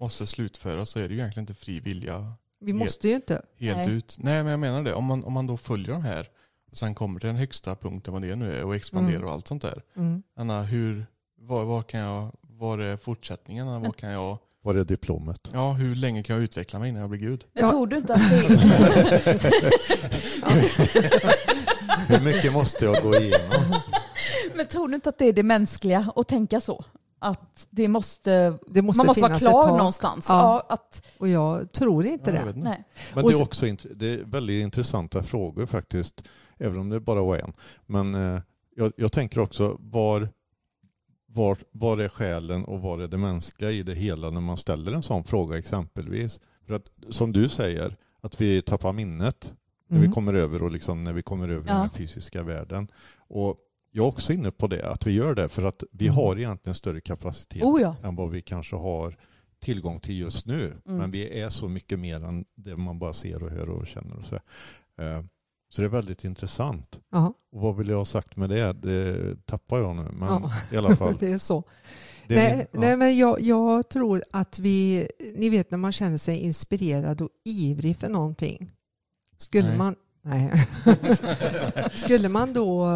måste slutföra så är det ju egentligen inte fri vilja Vi måste ju inte. helt Nej. ut. Nej, men jag menar det. Om man, om man då följer de här och sen kommer till den högsta punkten vad det nu är och expanderar Mm. och allt sånt där. Mm. Anna, hur, vad, vad kan jag, vad är fortsättningen? Vad kan jag, Var är diplomet? ja, hur länge kan jag utveckla mig innan jag blir Gud? Men Ja. tror du inte att det är... Hur mycket måste jag gå igenom? Men tror du inte att det är det mänskliga att tänka så? Att det måste, Det måste man måste vara klar någonstans. Ja. Ja. att, Och jag tror inte Ja, jag det. inte. nej. Men det är så- också int- det är väldigt intressanta frågor faktiskt, även om det bara var en. Men eh, jag, jag tänker också, var, var, var är själen och var är det mänskliga i det hela när man ställer en sån fråga exempelvis? För att, som du säger, att vi tappar minnet när Mm. vi kommer över och liksom när vi kommer över Ja. den fysiska världen. Och jag är också inne på det, att vi gör det för att vi Mm. har egentligen större kapacitet Oh ja. än vad vi kanske har tillgång till just nu. Mm. Men vi är så mycket mer än det man bara ser och hör och känner. Och så, Eh, så det är väldigt intressant. Ja, Och vad vill jag ha sagt med det? Det tappar jag nu. Men Ja. i alla fall. det är så. Det är nej, min, ja. nej, men jag, jag tror att vi, ni vet när man känner sig inspirerad och ivrig för någonting. Skulle Nej. man, nej. Skulle man då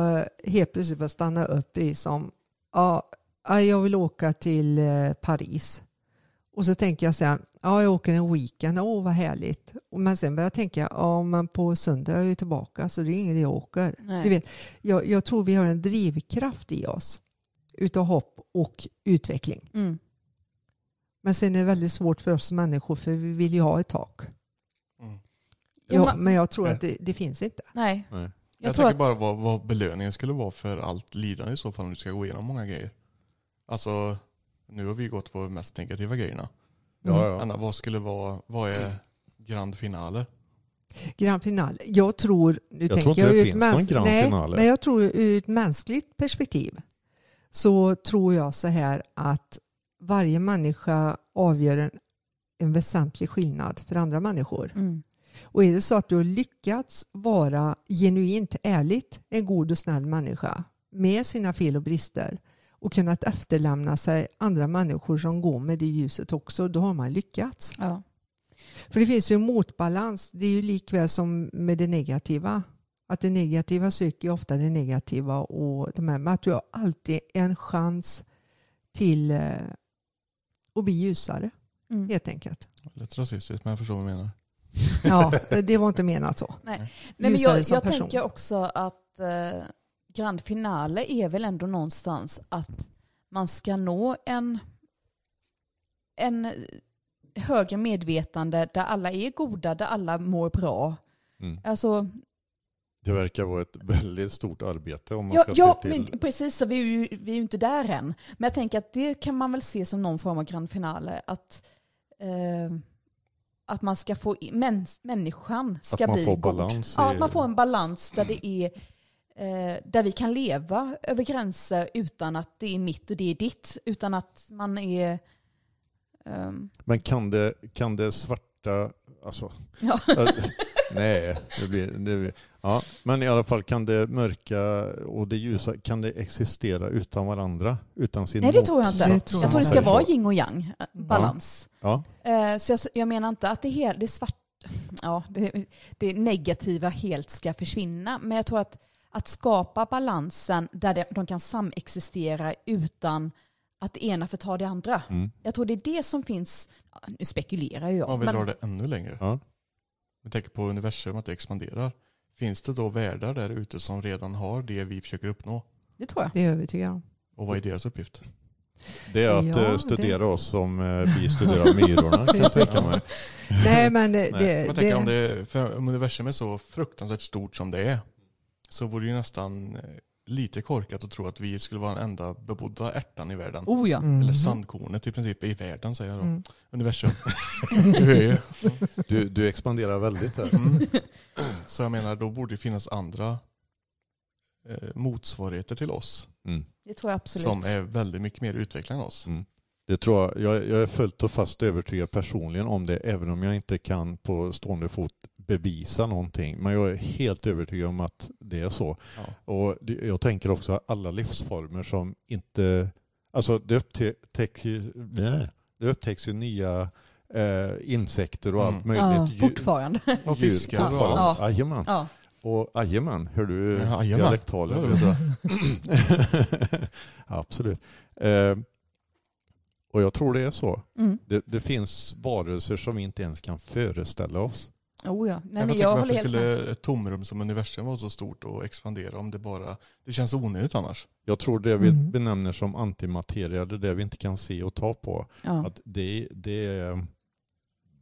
helt plötsligt bara stanna upp i som, ja, ja, jag vill åka till eh, Paris. Och så tänker jag sen, ja jag åker en weekend, åh vad härligt. Men sen börjar jag tänka, ja men på söndag är jag ju tillbaka så det är ingen jag åker. Nej. Du vet, jag, jag tror vi har en drivkraft i oss utav hopp och utveckling. Mm. Men sen är det väldigt svårt för oss människor för vi vill ju ha ett tak. Mm. Ja, men jag tror att det, det finns inte. Nej. Nej. Jag, Jag, tror tänker att, bara vad, vad belöningen skulle vara för allt lidande i så fall om du ska gå igenom många grejer. Alltså, nu har vi gått på de mest negativa grejerna. Ja, ja. Anna, vad skulle vara, vad är grand finale? Grand finale. Jag tror, nu Jag tänker tror inte jag det ur ett finns någon grand nej, finale. Men jag tror ur ett mänskligt perspektiv så tror jag så här att varje människa avgör en, en väsentlig skillnad för andra människor. mm. Och är det så att du har lyckats vara genuint ärligt en god och snäll människa med sina fel och brister och kunnat efterlämna sig andra människor som går med det ljuset också, då har man lyckats. ja. För det finns ju en motbalans, det är ju likväl som med det negativa. Att det negativa söker ju ofta det negativa och de här, men att du har alltid en chans till eh, att bli ljusare Mm. helt enkelt. Lite rasistiskt men jag förstår vad du menar. Ja, det var inte menat så. Nej, men Ljusare jag, jag tänker också att eh, grand finale är väl ändå någonstans att man ska nå en, en högre medvetande där alla är goda, där alla mår bra. Mm. Alltså, Det verkar vara ett väldigt stort arbete om man ja, ska ja se till. men precis, så vi är, ju, vi är ju inte där än. Men jag tänker att det kan man väl se som någon form av grand finale. Att, eh, att man ska få, mäns, människan ska Att man bli får god. balans Ja, att man får en balans där det är eh, där vi kan leva över gränser utan att det är mitt och det är ditt. Utan att man är... ehm, Men kan det, kan det svarta, alltså, ja. nej, det blir, det blir, ja, men i alla fall kan det mörka och det ljusa, kan det existera utan varandra? Utan sin Nej, det tror jag inte. Tror jag tror det ska vara yin och yang, eh, balans. Ja, Eh, så jag, jag menar inte att det, hel, det svart, ja, det, det negativa helt ska försvinna. Men jag tror att, att skapa balansen där det, de kan samexistera utan att det ena förtar det andra. mm, Jag tror det är det som finns, nu spekulerar jag. Om vi men- drar det ännu längre. ja. Vi tänker på universum, att det expanderar. Finns det då världar där ute som redan har det vi försöker uppnå? Det tror jag. Det är övertygad om. Och vad är deras uppgift? Det är att Ja, eh, det- studera oss som eh, vi studerar myrorna kan jag tänka mig. Nej, men det, Nej, det, tänker om, det, det, för om universum är så fruktansvärt stort som det är så vore det ju nästan eh, lite korkat att tro att vi skulle vara den enda bebodda ärtan i världen. Oh ja. Mhm. Eller sandkornet i princip i världen säger jag då. Mm. Universum. du. Du, du expanderar väldigt här. Mm. Så jag menar, då borde det finnas andra eh, motsvarigheter till oss Mm. Det tror jag absolut. som är väldigt mycket mer utvecklade än oss. Mm. Det tror jag, jag, jag är fullt och fast övertygad personligen om det, även om jag inte kan på stående fot bevisa någonting. Men jag är helt övertygad om att det är så. Ja. Och jag tänker också att alla livsformer som inte... Alltså det upptäcks ju, nej, det upptäcks ju nya eh, insekter och Mm. allt möjligt. Ja, fortfarande. Och fiskar och allt. Jajamän. Ja. Och jajamän, hör du Ja, jag. Absolut. Eh, och jag tror det är så. Mm. Det, det finns varelser som vi inte ens kan föreställa oss. Oh ja. Nej, jag men tänker, jag varför med. skulle ett tomrum som universum vara så stort och expandera om det bara... Det känns onödigt annars. Jag tror det vi Mm. benämner som antimateria, det det vi inte kan se och ta på. Ja. Att det, det, är,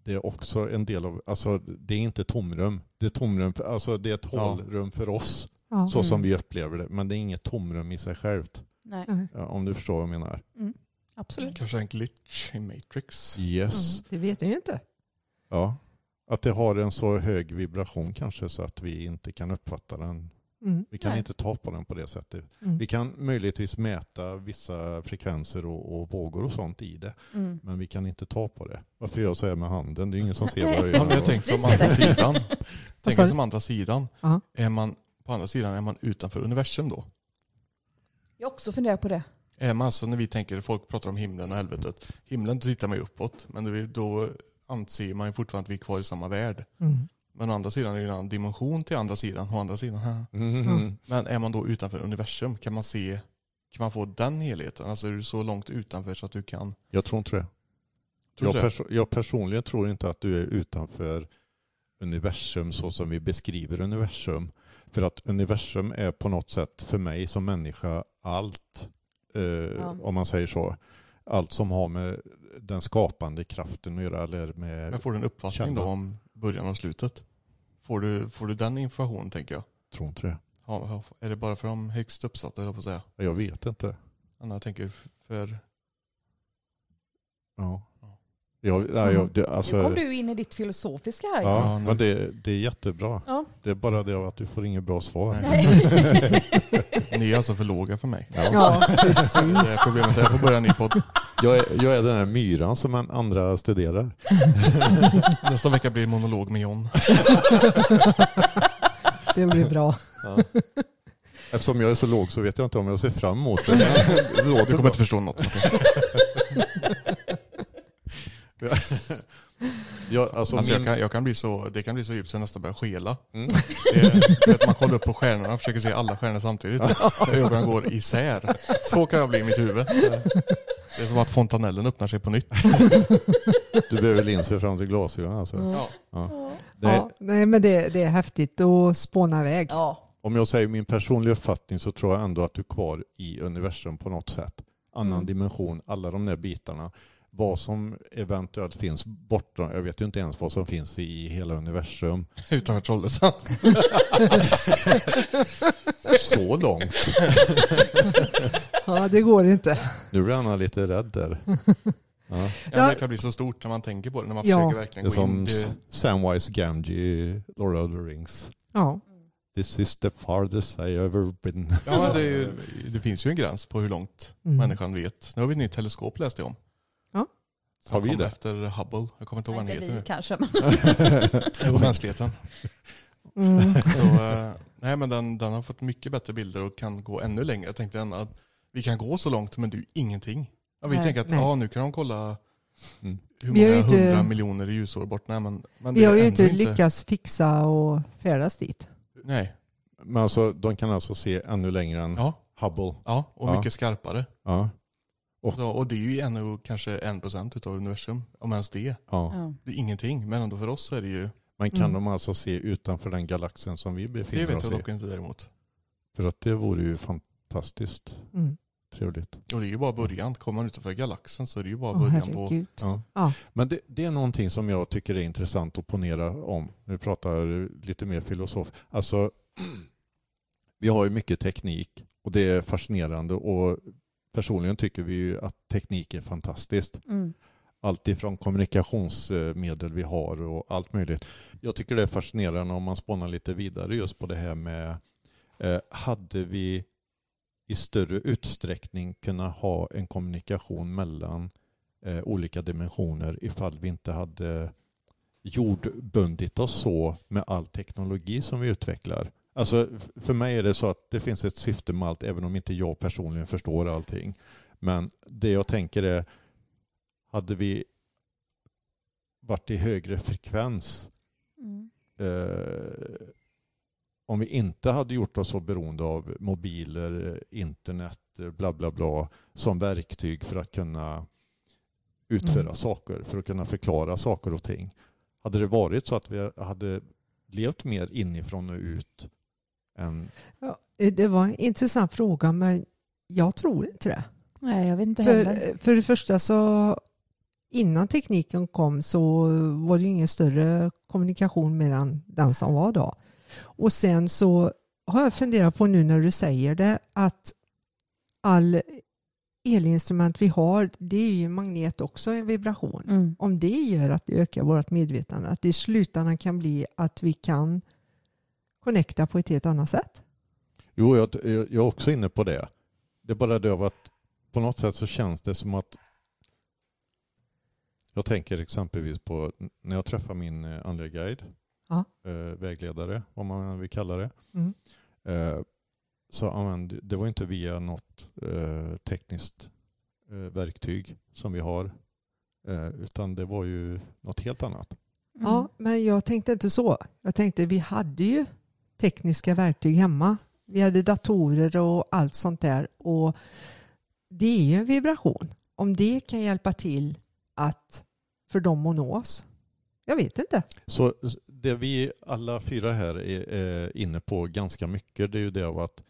det är också en del av, alltså det är inte tomrum. Det är tomrum, för, alltså det är ett Ja. hålrum för oss, Ja. så som Mm. vi upplever det. Men det är inget tomrum i sig självt. Nej, om du förstår vad jag menar. Absolut. Kanske en glitch i Matrix. Yes. Mm, det vet jag ju inte. Ja. Att det har en så hög vibration kanske så att vi inte kan uppfatta den. Mm. Vi kan Nej. inte ta på den på det sättet. Mm. Vi kan möjligtvis mäta vissa frekvenser och, och vågor och sånt i det. Mm. Men vi kan inte ta på det. Varför gör jag så här med handen? Det är ingen som ser vad jag Ja, gör. jag tänkte som Vi andra sidan. Tänk som andra sidan. Är man, på andra sidan är man utanför universum då? Jag också funderat på det. Är man alltså när vi tänker, folk pratar om himlen och helvetet. Himlen då tittar man ju uppåt. Men då anser man ju fortfarande att vi är kvar i samma värld. Mm. Men å andra sidan är det en annan dimension till andra sidan. Å andra sidan. haha. Mhm. Men är man då utanför universum kan man se, kan man få den helheten? Alltså är du så långt utanför så att du kan? Jag tror inte det. Tror Jag, det? perso- jag personligen tror inte att du är utanför universum så som vi beskriver universum. För att universum är på något sätt för mig som människa allt, eh, om man säger så. Allt som har med den skapande kraften att göra. Eller med, Men får du en uppfattning då Kända. om början och slutet? Får du, får du den informationen tänker jag? tror inte det. Ja, ja, är det bara för de högst uppsatta eller på att säga? Jag vet inte. Anna tänker för... Ja. Jag, nej, jag, det, alltså, nu kom du in i ditt filosofiska här. Ja, Ja, men det, det är jättebra. Ja. Det är bara det att du får inget bra svar. Ni är alltså för låga för mig. Ja. Ja, Det precis. är problemet. Jag får börja en ny podd. Jag, är, jag är den här myran som en andra studerar. Nästa vecka blir det monolog med John. Det blir bra. Eftersom jag är så låg så vet jag inte om jag ser fram emot det. Det Du kommer bra. inte förstå något. Martin. Ja, alltså Alltså jag, min, kan, jag kan bli så, det kan bli så djupt så jag nästan börjar skela. Mm. Det, vet, man kollar upp på stjärnorna och försöker se alla stjärnor samtidigt. Ögonen går isär. Så kan jag bli i mitt huvud. Det är som att fontanellen öppnar sig på nytt. du behöver linser fram till glasögonen. Alltså. Ja. Ja. Det, Ja, nej, men det, det är häftigt att spåna iväg. Ja. Om jag säger min personliga uppfattning så tror jag ändå att du är kvar i universum på något sätt. Annan Mm. dimension, alla de där bitarna. Vad som eventuellt finns bortom, jag vet ju inte ens vad som finns i hela universum. Utanför Trollhättan. Så långt. Ja, det går inte. Nu blir Anna lite rädd där. Ja. Ja. Det kan bli så stort när man tänker på det. När man Ja. försöker Det verkligen är gå in. som Det, Samwise Gamgee Lord of the Rings. Ja, This is the farthest I ever been. ja, det, är ju, det finns ju en gräns på hur långt Mm. människan vet. Nu har vi ett nytt teleskop läste jag om. Har vi det? efter Hubble. Jag kommer inte ihåg vad Inte heter vi nu. kanske. Men. Det var mänskligheten. mm. Så, eh, nej men den, den har fått mycket bättre bilder och kan gå ännu längre. Jag tänkte att vi kan gå så långt men ju ingenting. Ja, vi Nej. tänker att Nej. ja, nu kan de kolla Mm. hur många inte- hundra miljoner ljusår bort. Nej, men, men Vi har ju inte lyckats fixa och färdas dit. Nej, Men alltså, de kan alltså se ännu längre än ja, Hubble. ja och Ja. mycket skarpare. Ja. Och- Så, och det är ju ännu kanske en procent av universum, om ens det. Ja. Ja. Det är ingenting, men ändå för oss är det ju, Men kan Mm. de alltså se utanför den galaxen som vi det befinner vet oss jag i? dock inte däremot. För att det vore ju fantastiskt Mm. trevligt. Och det är ju bara början. Kommer man utanför galaxen så är det ju bara början på... herregud. Ja. Ja. Men det, det är någonting som jag tycker är intressant att ponera om. Nu pratar jag lite mer filosof. Alltså, vi har ju mycket teknik och det är fascinerande och personligen tycker vi ju att teknik är fantastiskt. Mm. Allt ifrån kommunikationsmedel vi har och allt möjligt. Jag tycker det är fascinerande om man spånar lite vidare just på det här med eh, hade vi i större utsträckning kunnat ha en kommunikation mellan eh, olika dimensioner ifall vi inte hade jordbundit oss så med all teknologi som vi utvecklar. Alltså, för mig är det så att det finns ett syfte med allt, även om inte jag personligen förstår allting. Men det jag tänker är, hade vi varit i högre frekvens Mm. eh, om vi inte hade gjort oss så beroende av mobiler, eh, internet, eh, bla bla bla som verktyg för att kunna utföra Mm. saker, för att kunna förklara saker och ting. Hade det varit så att vi hade levt mer inifrån och ut än... Ja, det var en intressant fråga men jag tror inte det. Nej, jag vet inte heller. För, för det första så innan tekniken kom så var det ju ingen större kommunikation mer än den som var då. Och sen så har jag funderat på nu när du säger det att all elinstrument vi har det är ju magnet också en vibration. Mm. Om det gör att det ökar vårt medvetande att det i slutändan kan bli att vi kan connecta på ett helt annat sätt. Jo, jag, jag är också inne på det. Det är bara det att på något sätt så känns det som att jag tänker exempelvis på när jag träffar min eh, andliga guide, Ja. eh, vägledare, vad man vill kalla det. Mm. Eh, så använde, det var inte via något eh, tekniskt eh, verktyg som vi har, eh, utan det var ju något helt annat. Mm. Ja, men jag tänkte inte så. Jag tänkte vi hade ju tekniska verktyg hemma. Vi hade datorer och allt sånt där. Och det är ju en vibration. Om det kan hjälpa till att för dem att nå oss. Jag vet inte. Så det vi alla fyra här är, är inne på ganska mycket, det är ju det av att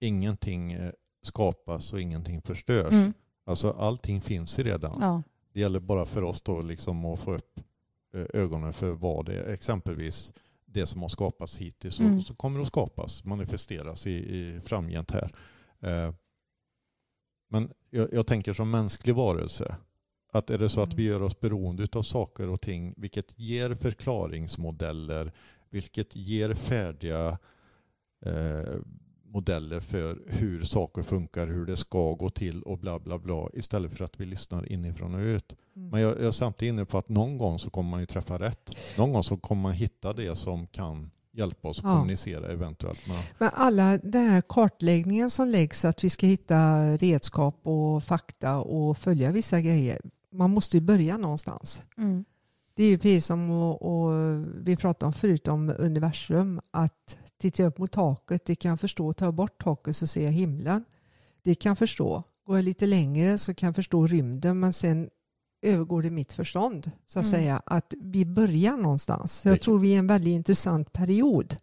ingenting eh, skapas och ingenting förstörs. Mm. Alltså allting finns redan. Ja. Det gäller bara för oss då liksom att få upp eh, ögonen för vad det är. Exempelvis det som har skapats hittills så, Mm. så kommer att skapas, manifesteras i, i framgent här. Eh, men jag, jag tänker som mänsklig varelse, att är det så att vi gör oss beroende av saker och ting, vilket ger förklaringsmodeller, vilket ger färdiga eh, modeller för hur saker funkar, hur det ska gå till och bla bla bla istället för att vi lyssnar inifrån och ut. Men jag, jag är samtidigt inne på att någon gång så kommer man ju träffa rätt. Någon gång så kommer man hitta det som kan hjälpa oss att Ja. kommunicera eventuellt. med Men alla den här kartläggningen som läggs att vi ska hitta redskap och fakta och följa vissa grejer. Man måste ju börja någonstans. Mm. Det är ju precis som och, och vi pratade om förut om universum. Att titta upp mot taket, det kan förstå, ta bort taket så ser jag himlen. Det kan förstå. Går jag lite längre så kan jag förstå rymden men sen övergår det mitt förstånd. Så att Mm. säga att vi börjar någonstans. Så jag tror vi är i en väldigt intressant period.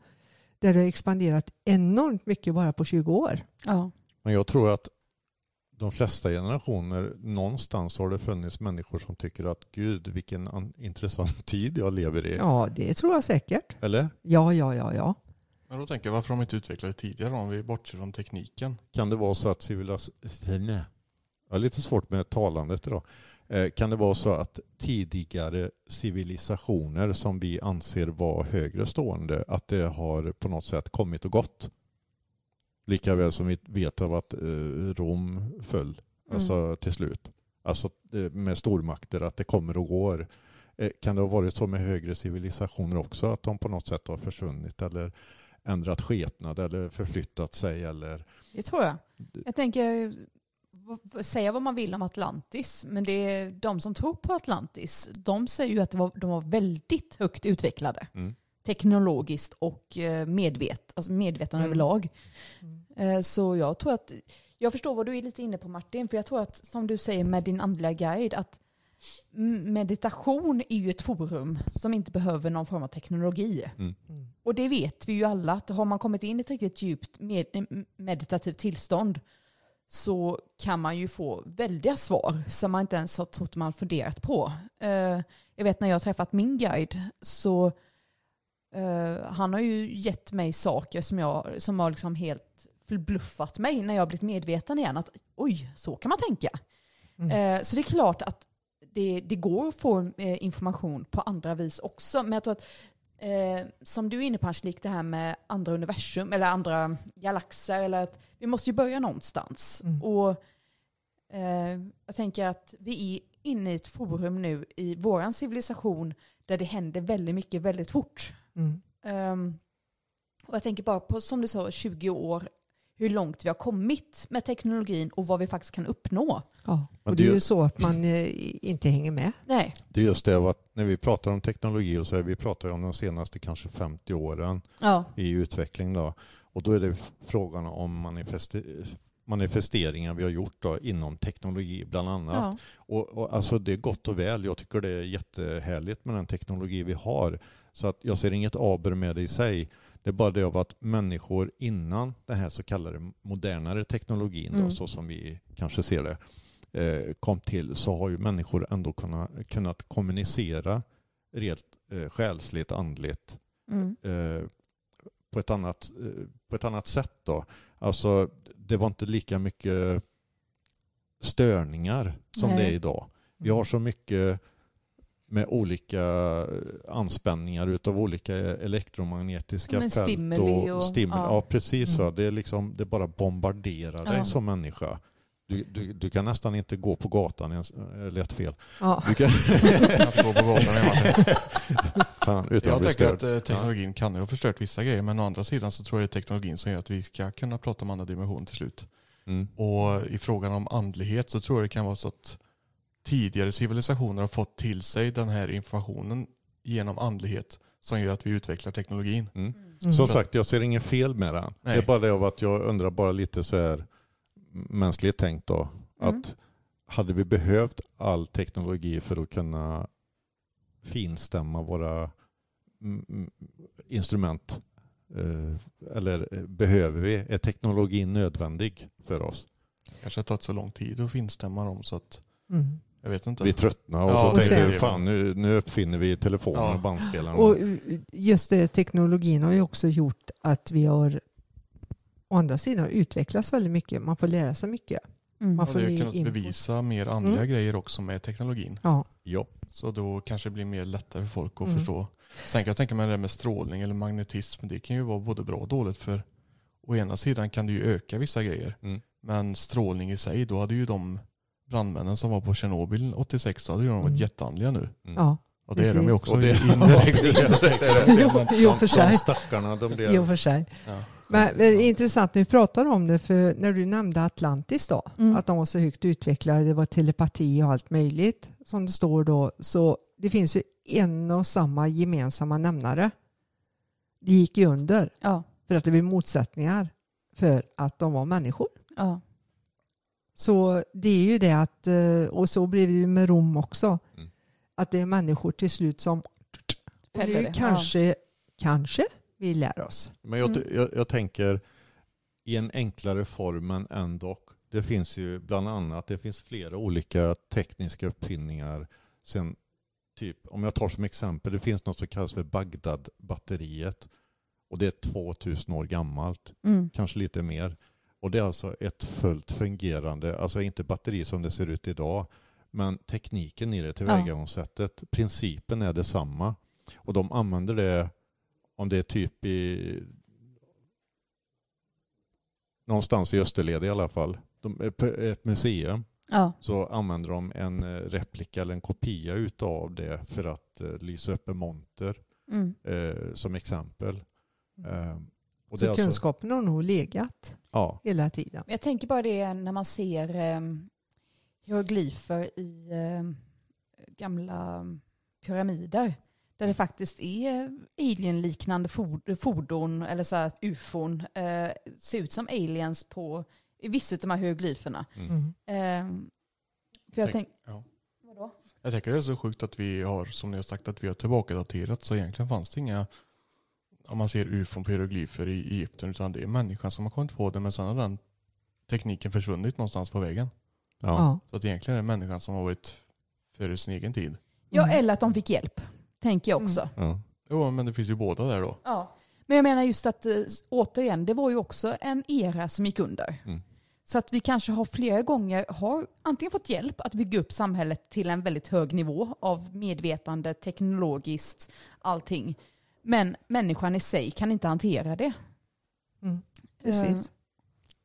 Där det har expanderat enormt mycket bara på 20 år. Ja. Men jag tror att de flesta generationer, någonstans har det funnits människor som tycker att gud vilken an- intressant tid jag lever i. Ja, det tror jag säkert. Eller? Ja, ja, ja, ja. Men då tänker jag varför de inte utvecklade det tidigare om vi bortser från tekniken. Kan det vara så att civilisationen... Jag har lite svårt med talandet idag. Eh, Kan det vara så att tidigare civilisationer som vi anser vara högre stående, att det har på något sätt kommit och gått? Lika väl som vi vet av att eh, Rom föll alltså till slut. Alltså eh, med stormakter, att det kommer och går. Kan det ha varit så med högre civilisationer också, att de på något sätt har försvunnit eller ändrat skepnad eller förflyttat sig eller Det tror jag. Jag tänker, säga vad man vill om Atlantis, men det är de som tror på Atlantis, de säger ju att var, de var väldigt högt utvecklade. Mm. Teknologiskt och eh, medvet, alltså medvetande Mm. överlag. Mm. Eh, Så jag tror att, jag förstår vad du är lite inne på Martin, för jag tror att som du säger med din andliga guide, att meditation är ju ett forum som inte behöver någon form av teknologi. Mm. Och det vet vi ju alla, att har man kommit in i ett riktigt djupt med, meditativt tillstånd så kan man ju få väldiga svar som man inte ens har trott man funderat på. Eh, jag vet när jag har träffat min guide så eh, han har ju gett mig saker som, jag, som har liksom helt förbluffat mig när jag har blivit medveten igen. Att oj, så kan man tänka. Mm. Eh, så det är klart att det, det går att få eh, information på andra vis också. Men jag tror att eh, som du är inne på Angelique, det här med andra universum eller andra galaxer. Eller att vi måste ju börja någonstans. Mm. Och eh, jag tänker att vi är inne i ett forum nu i våran civilisation där det händer väldigt mycket väldigt fort. Mm. Ehm, och jag tänker bara på, som du sa, 20 år, hur långt vi har kommit med teknologin och vad vi faktiskt kan uppnå. Ja. Men Och det är ju- så att man eh, inte hänger med. Nej. Det är just det att när vi pratar om teknologi och så här, vi pratar om de senaste kanske 50 åren Ja. i utveckling då. Och då är det frågan om manifesti- manifesteringar vi har gjort då inom teknologi bland annat. ja. Och, och alltså det är gott och väl. Jag tycker det är jättehärligt med den teknologi vi har. Så att jag ser inget aber med det i sig. Det är bara det av att människor innan den här så kallade modernare teknologin, Mm. då, så som vi kanske ser det, eh, kom till så har ju människor ändå kunnat, kunnat kommunicera rent eh, själsligt, andligt Mm. eh, på, ett annat, eh, på ett annat sätt. Då. Alltså, det var inte lika mycket störningar som Nej. det är idag. Vi har så mycket med olika anspänningar utav olika elektromagnetiska men fält stimuli och- stimuli. ja. Ja, precis. Mm. Va? Det, är liksom, det bara bombarderar dig Ja. som människa. Du, du, du kan nästan inte gå på gatan ens, eh, lätt fel. Ja. Du kan, Att gå på gatan hemma. fan, utan att Jag tänker att eh, teknologin kan ha förstört vissa grejer men å andra sidan så tror jag det är teknologin som gör att vi ska kunna prata om andra dimensioner till slut. Mm. Och i frågan om andlighet så tror jag det kan vara så att tidigare civilisationer har fått till sig den här informationen genom andlighet som gör att vi utvecklar teknologin. Mm. Mm. Som sagt, jag ser inget fel med den. Nej. Det är bara det av att jag undrar bara lite så här mänskligt tänkt då. Mm. Att hade vi behövt all teknologi för att kunna finstämma våra mm, mm, instrument? Eh, Eller eh, behöver vi? Är teknologin nödvändig för oss? Kanske har tagit så lång tid att finstämma dem så att Mm. Jag vet inte. Vi tröttnar och Ja, så och tänker sen- vi fan nu, nu uppfinner vi telefonen Ja. och bandspelaren. Och just det, teknologin har ju också gjort att vi har å andra sidan utvecklats väldigt mycket. Man får lära sig mycket. Mm. Man Ja, får vi har ny kunnat bevisa mer andliga Mm. grejer också med teknologin. Ja. ja. Så då kanske det blir mer lättare för folk att Mm. förstå. Sen kan jag tänka mig det där med strålning eller magnetism. Det kan ju vara både bra och dåligt för å ena sidan kan det ju öka vissa grejer. Mm. Men strålning i sig, då hade ju de brandmännen som var på Tjernobyl 86, då hade ju de varit Mm. jätteandliga nu. Mm. ja. Och det är de ju Precis. också Och det- indirekt. Indirekt är det. Jo, jo, för sig. de stackarna, de blir... för sig. Ja. Men, men intressant när vi pratar om det, för när du nämnde Atlantis då, Mm. att de var så högt utvecklade, det var telepati och allt möjligt som det står då, så det finns ju en och samma gemensamma nämnare. Det gick ju under Ja. för att det blev motsättningar för att de var människor. Ja. Så det är ju det att, eh, och så blev det ju med Rom också, Mm. att det är människor till slut som, och det, kanske, kanske vi lär oss. Men jag, Mm. jag, jag tänker i en enklare form men ändå. Det finns ju bland annat, det finns flera olika tekniska uppfinningar. Sen, typ, om jag tar som exempel, det finns något som kallas för Bagdad-batteriet. Och det är 2000 år gammalt, Mm. kanske lite mer. Och det är alltså ett fullt fungerande, alltså inte batteri som det ser ut idag, men tekniken i det tillvägagångssättet, principen är detsamma. Och de använder det, om det är typ i någonstans i Österled i alla fall, de, ett museum, Ja. så använder de en eh, replika eller en kopia utav det för att eh, lysa upp en monter Mm. eh, som exempel. Eh, och Så alltså, kunskapen har nog legat ja, hela tiden. Jag tänker bara det när man ser um, hieroglyfer i ehm, gamla pyramider. Där det faktiskt är alien-liknande for- fordon eller så här ufon. eh, ser ut som aliens på i vissa av de här hieroglyferna. mm. Mm. Ehm, för jag Tänk- tänk, ja. vadå? Jag tänker det är så sjukt att vi har, som ni har sagt, att vi har tillbakadaterat så egentligen fanns det inga, om man ser ufon på hieroglyfer i Egypten, utan det är människan som har kommit på det, men sen har den tekniken försvunnit någonstans på vägen. ja. Ja. Så att egentligen är det människan som har varit före sin egen tid. Ja, Mm. eller att de fick hjälp. Tänker jag också. Ja. Jo, men det finns ju båda där då. Ja. Men jag menar just att, eh, återigen, det var ju också en era som gick under. Mm. Så att vi kanske har flera gånger har antingen fått hjälp att bygga upp samhället till en väldigt hög nivå av medvetande, teknologiskt, allting. Men människan i sig kan inte hantera det. Mm. Eh, Precis.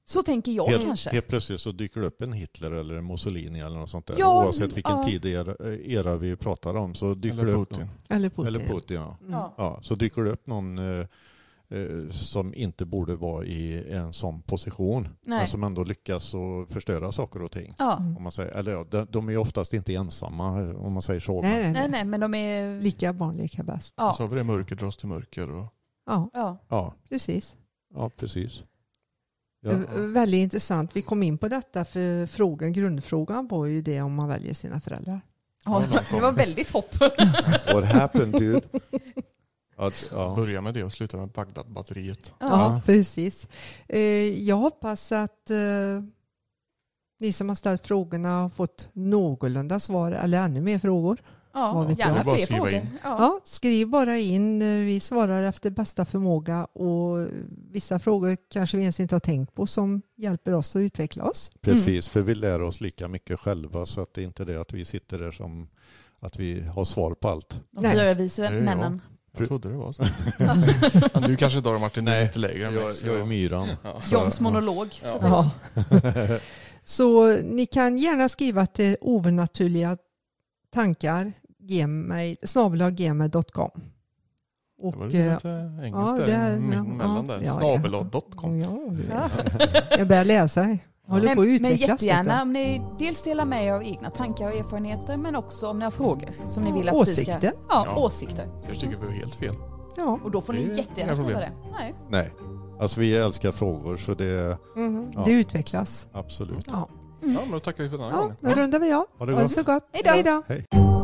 Så tänker jag Helt, kanske. helt plötsligt så dyker det upp en Hitler eller en Mussolini eller något sånt där. Ja, Oavsett vilken ja. tid era, era vi pratar om så dyker Eller det upp Putin. Eller Putin. Eller Putin, ja. Mm. Ja. ja. Så dyker det upp någon eh, eh, som inte borde vara i en sån position. Nej. Men som ändå lyckas förstöra saker och ting. Ja. Mm. Om man säger, eller ja, de, de är oftast inte ensamma om man säger så. Nej, nej, Nej, nej. men de är... Lika barn lika bäst. Ja, Så har vi det mörker dras till mörker. Och, Ja, ja. Ja, precis. ja precis. Ja, Eh, Väldigt intressant. Vi kom in på detta för frågan, grundfrågan var ju det om man väljer sina föräldrar. ja. Ja, Det var väldigt hopp. What happened dude? Att, ja. Börja med det och sluta med Bagdad-batteriet. Ja, Ja. precis. Eh, Jag hoppas att eh, ni som har ställt frågorna har fått någorlunda svar eller ännu mer frågor. Ja, gärna fler frågor. in. Ja. Ja, skriv bara in. Eh, Vi svarar efter bästa förmåga och vissa frågor kanske vi ens inte har tänkt på som hjälper oss att utveckla oss. Precis, för vi lär oss lika mycket själva så att det inte är det att vi sitter där som att vi har svar på allt. De Nej. Det är männen. Jag trodde det var så. Men du kanske drar Martin Nej, lite lägre än. Jag, jag är myran. Ja. Johns monolog. Ja. Ja. Så ni kan gärna skriva till overnaturliga tankar gmail, snabelaggmail.com. Var Och, det eh, lite engelskt ja, där mellan där. ja, ja. Snabel.com. Ja. Jag börjar läsa. Håller Men, på att men utvecklas. vet jättegärna du. om ni dels delar med er av egna tankar och erfarenheter men också om ni har frågor som ni vill att vi Åsikter. ska... Ja, Ja. åsikter. Jag tycker vi har helt fel. Ja. Och då får ni är jättegärna skriva det. Nej. Nej, alltså vi älskar frågor så det är Mhm. Ja. Det utvecklas. absolut. Ja, Ja, men då tackar vi för den här ja gången. då rundar vi av. Ha det Ha det gott. så gott. Hej då. Hej då.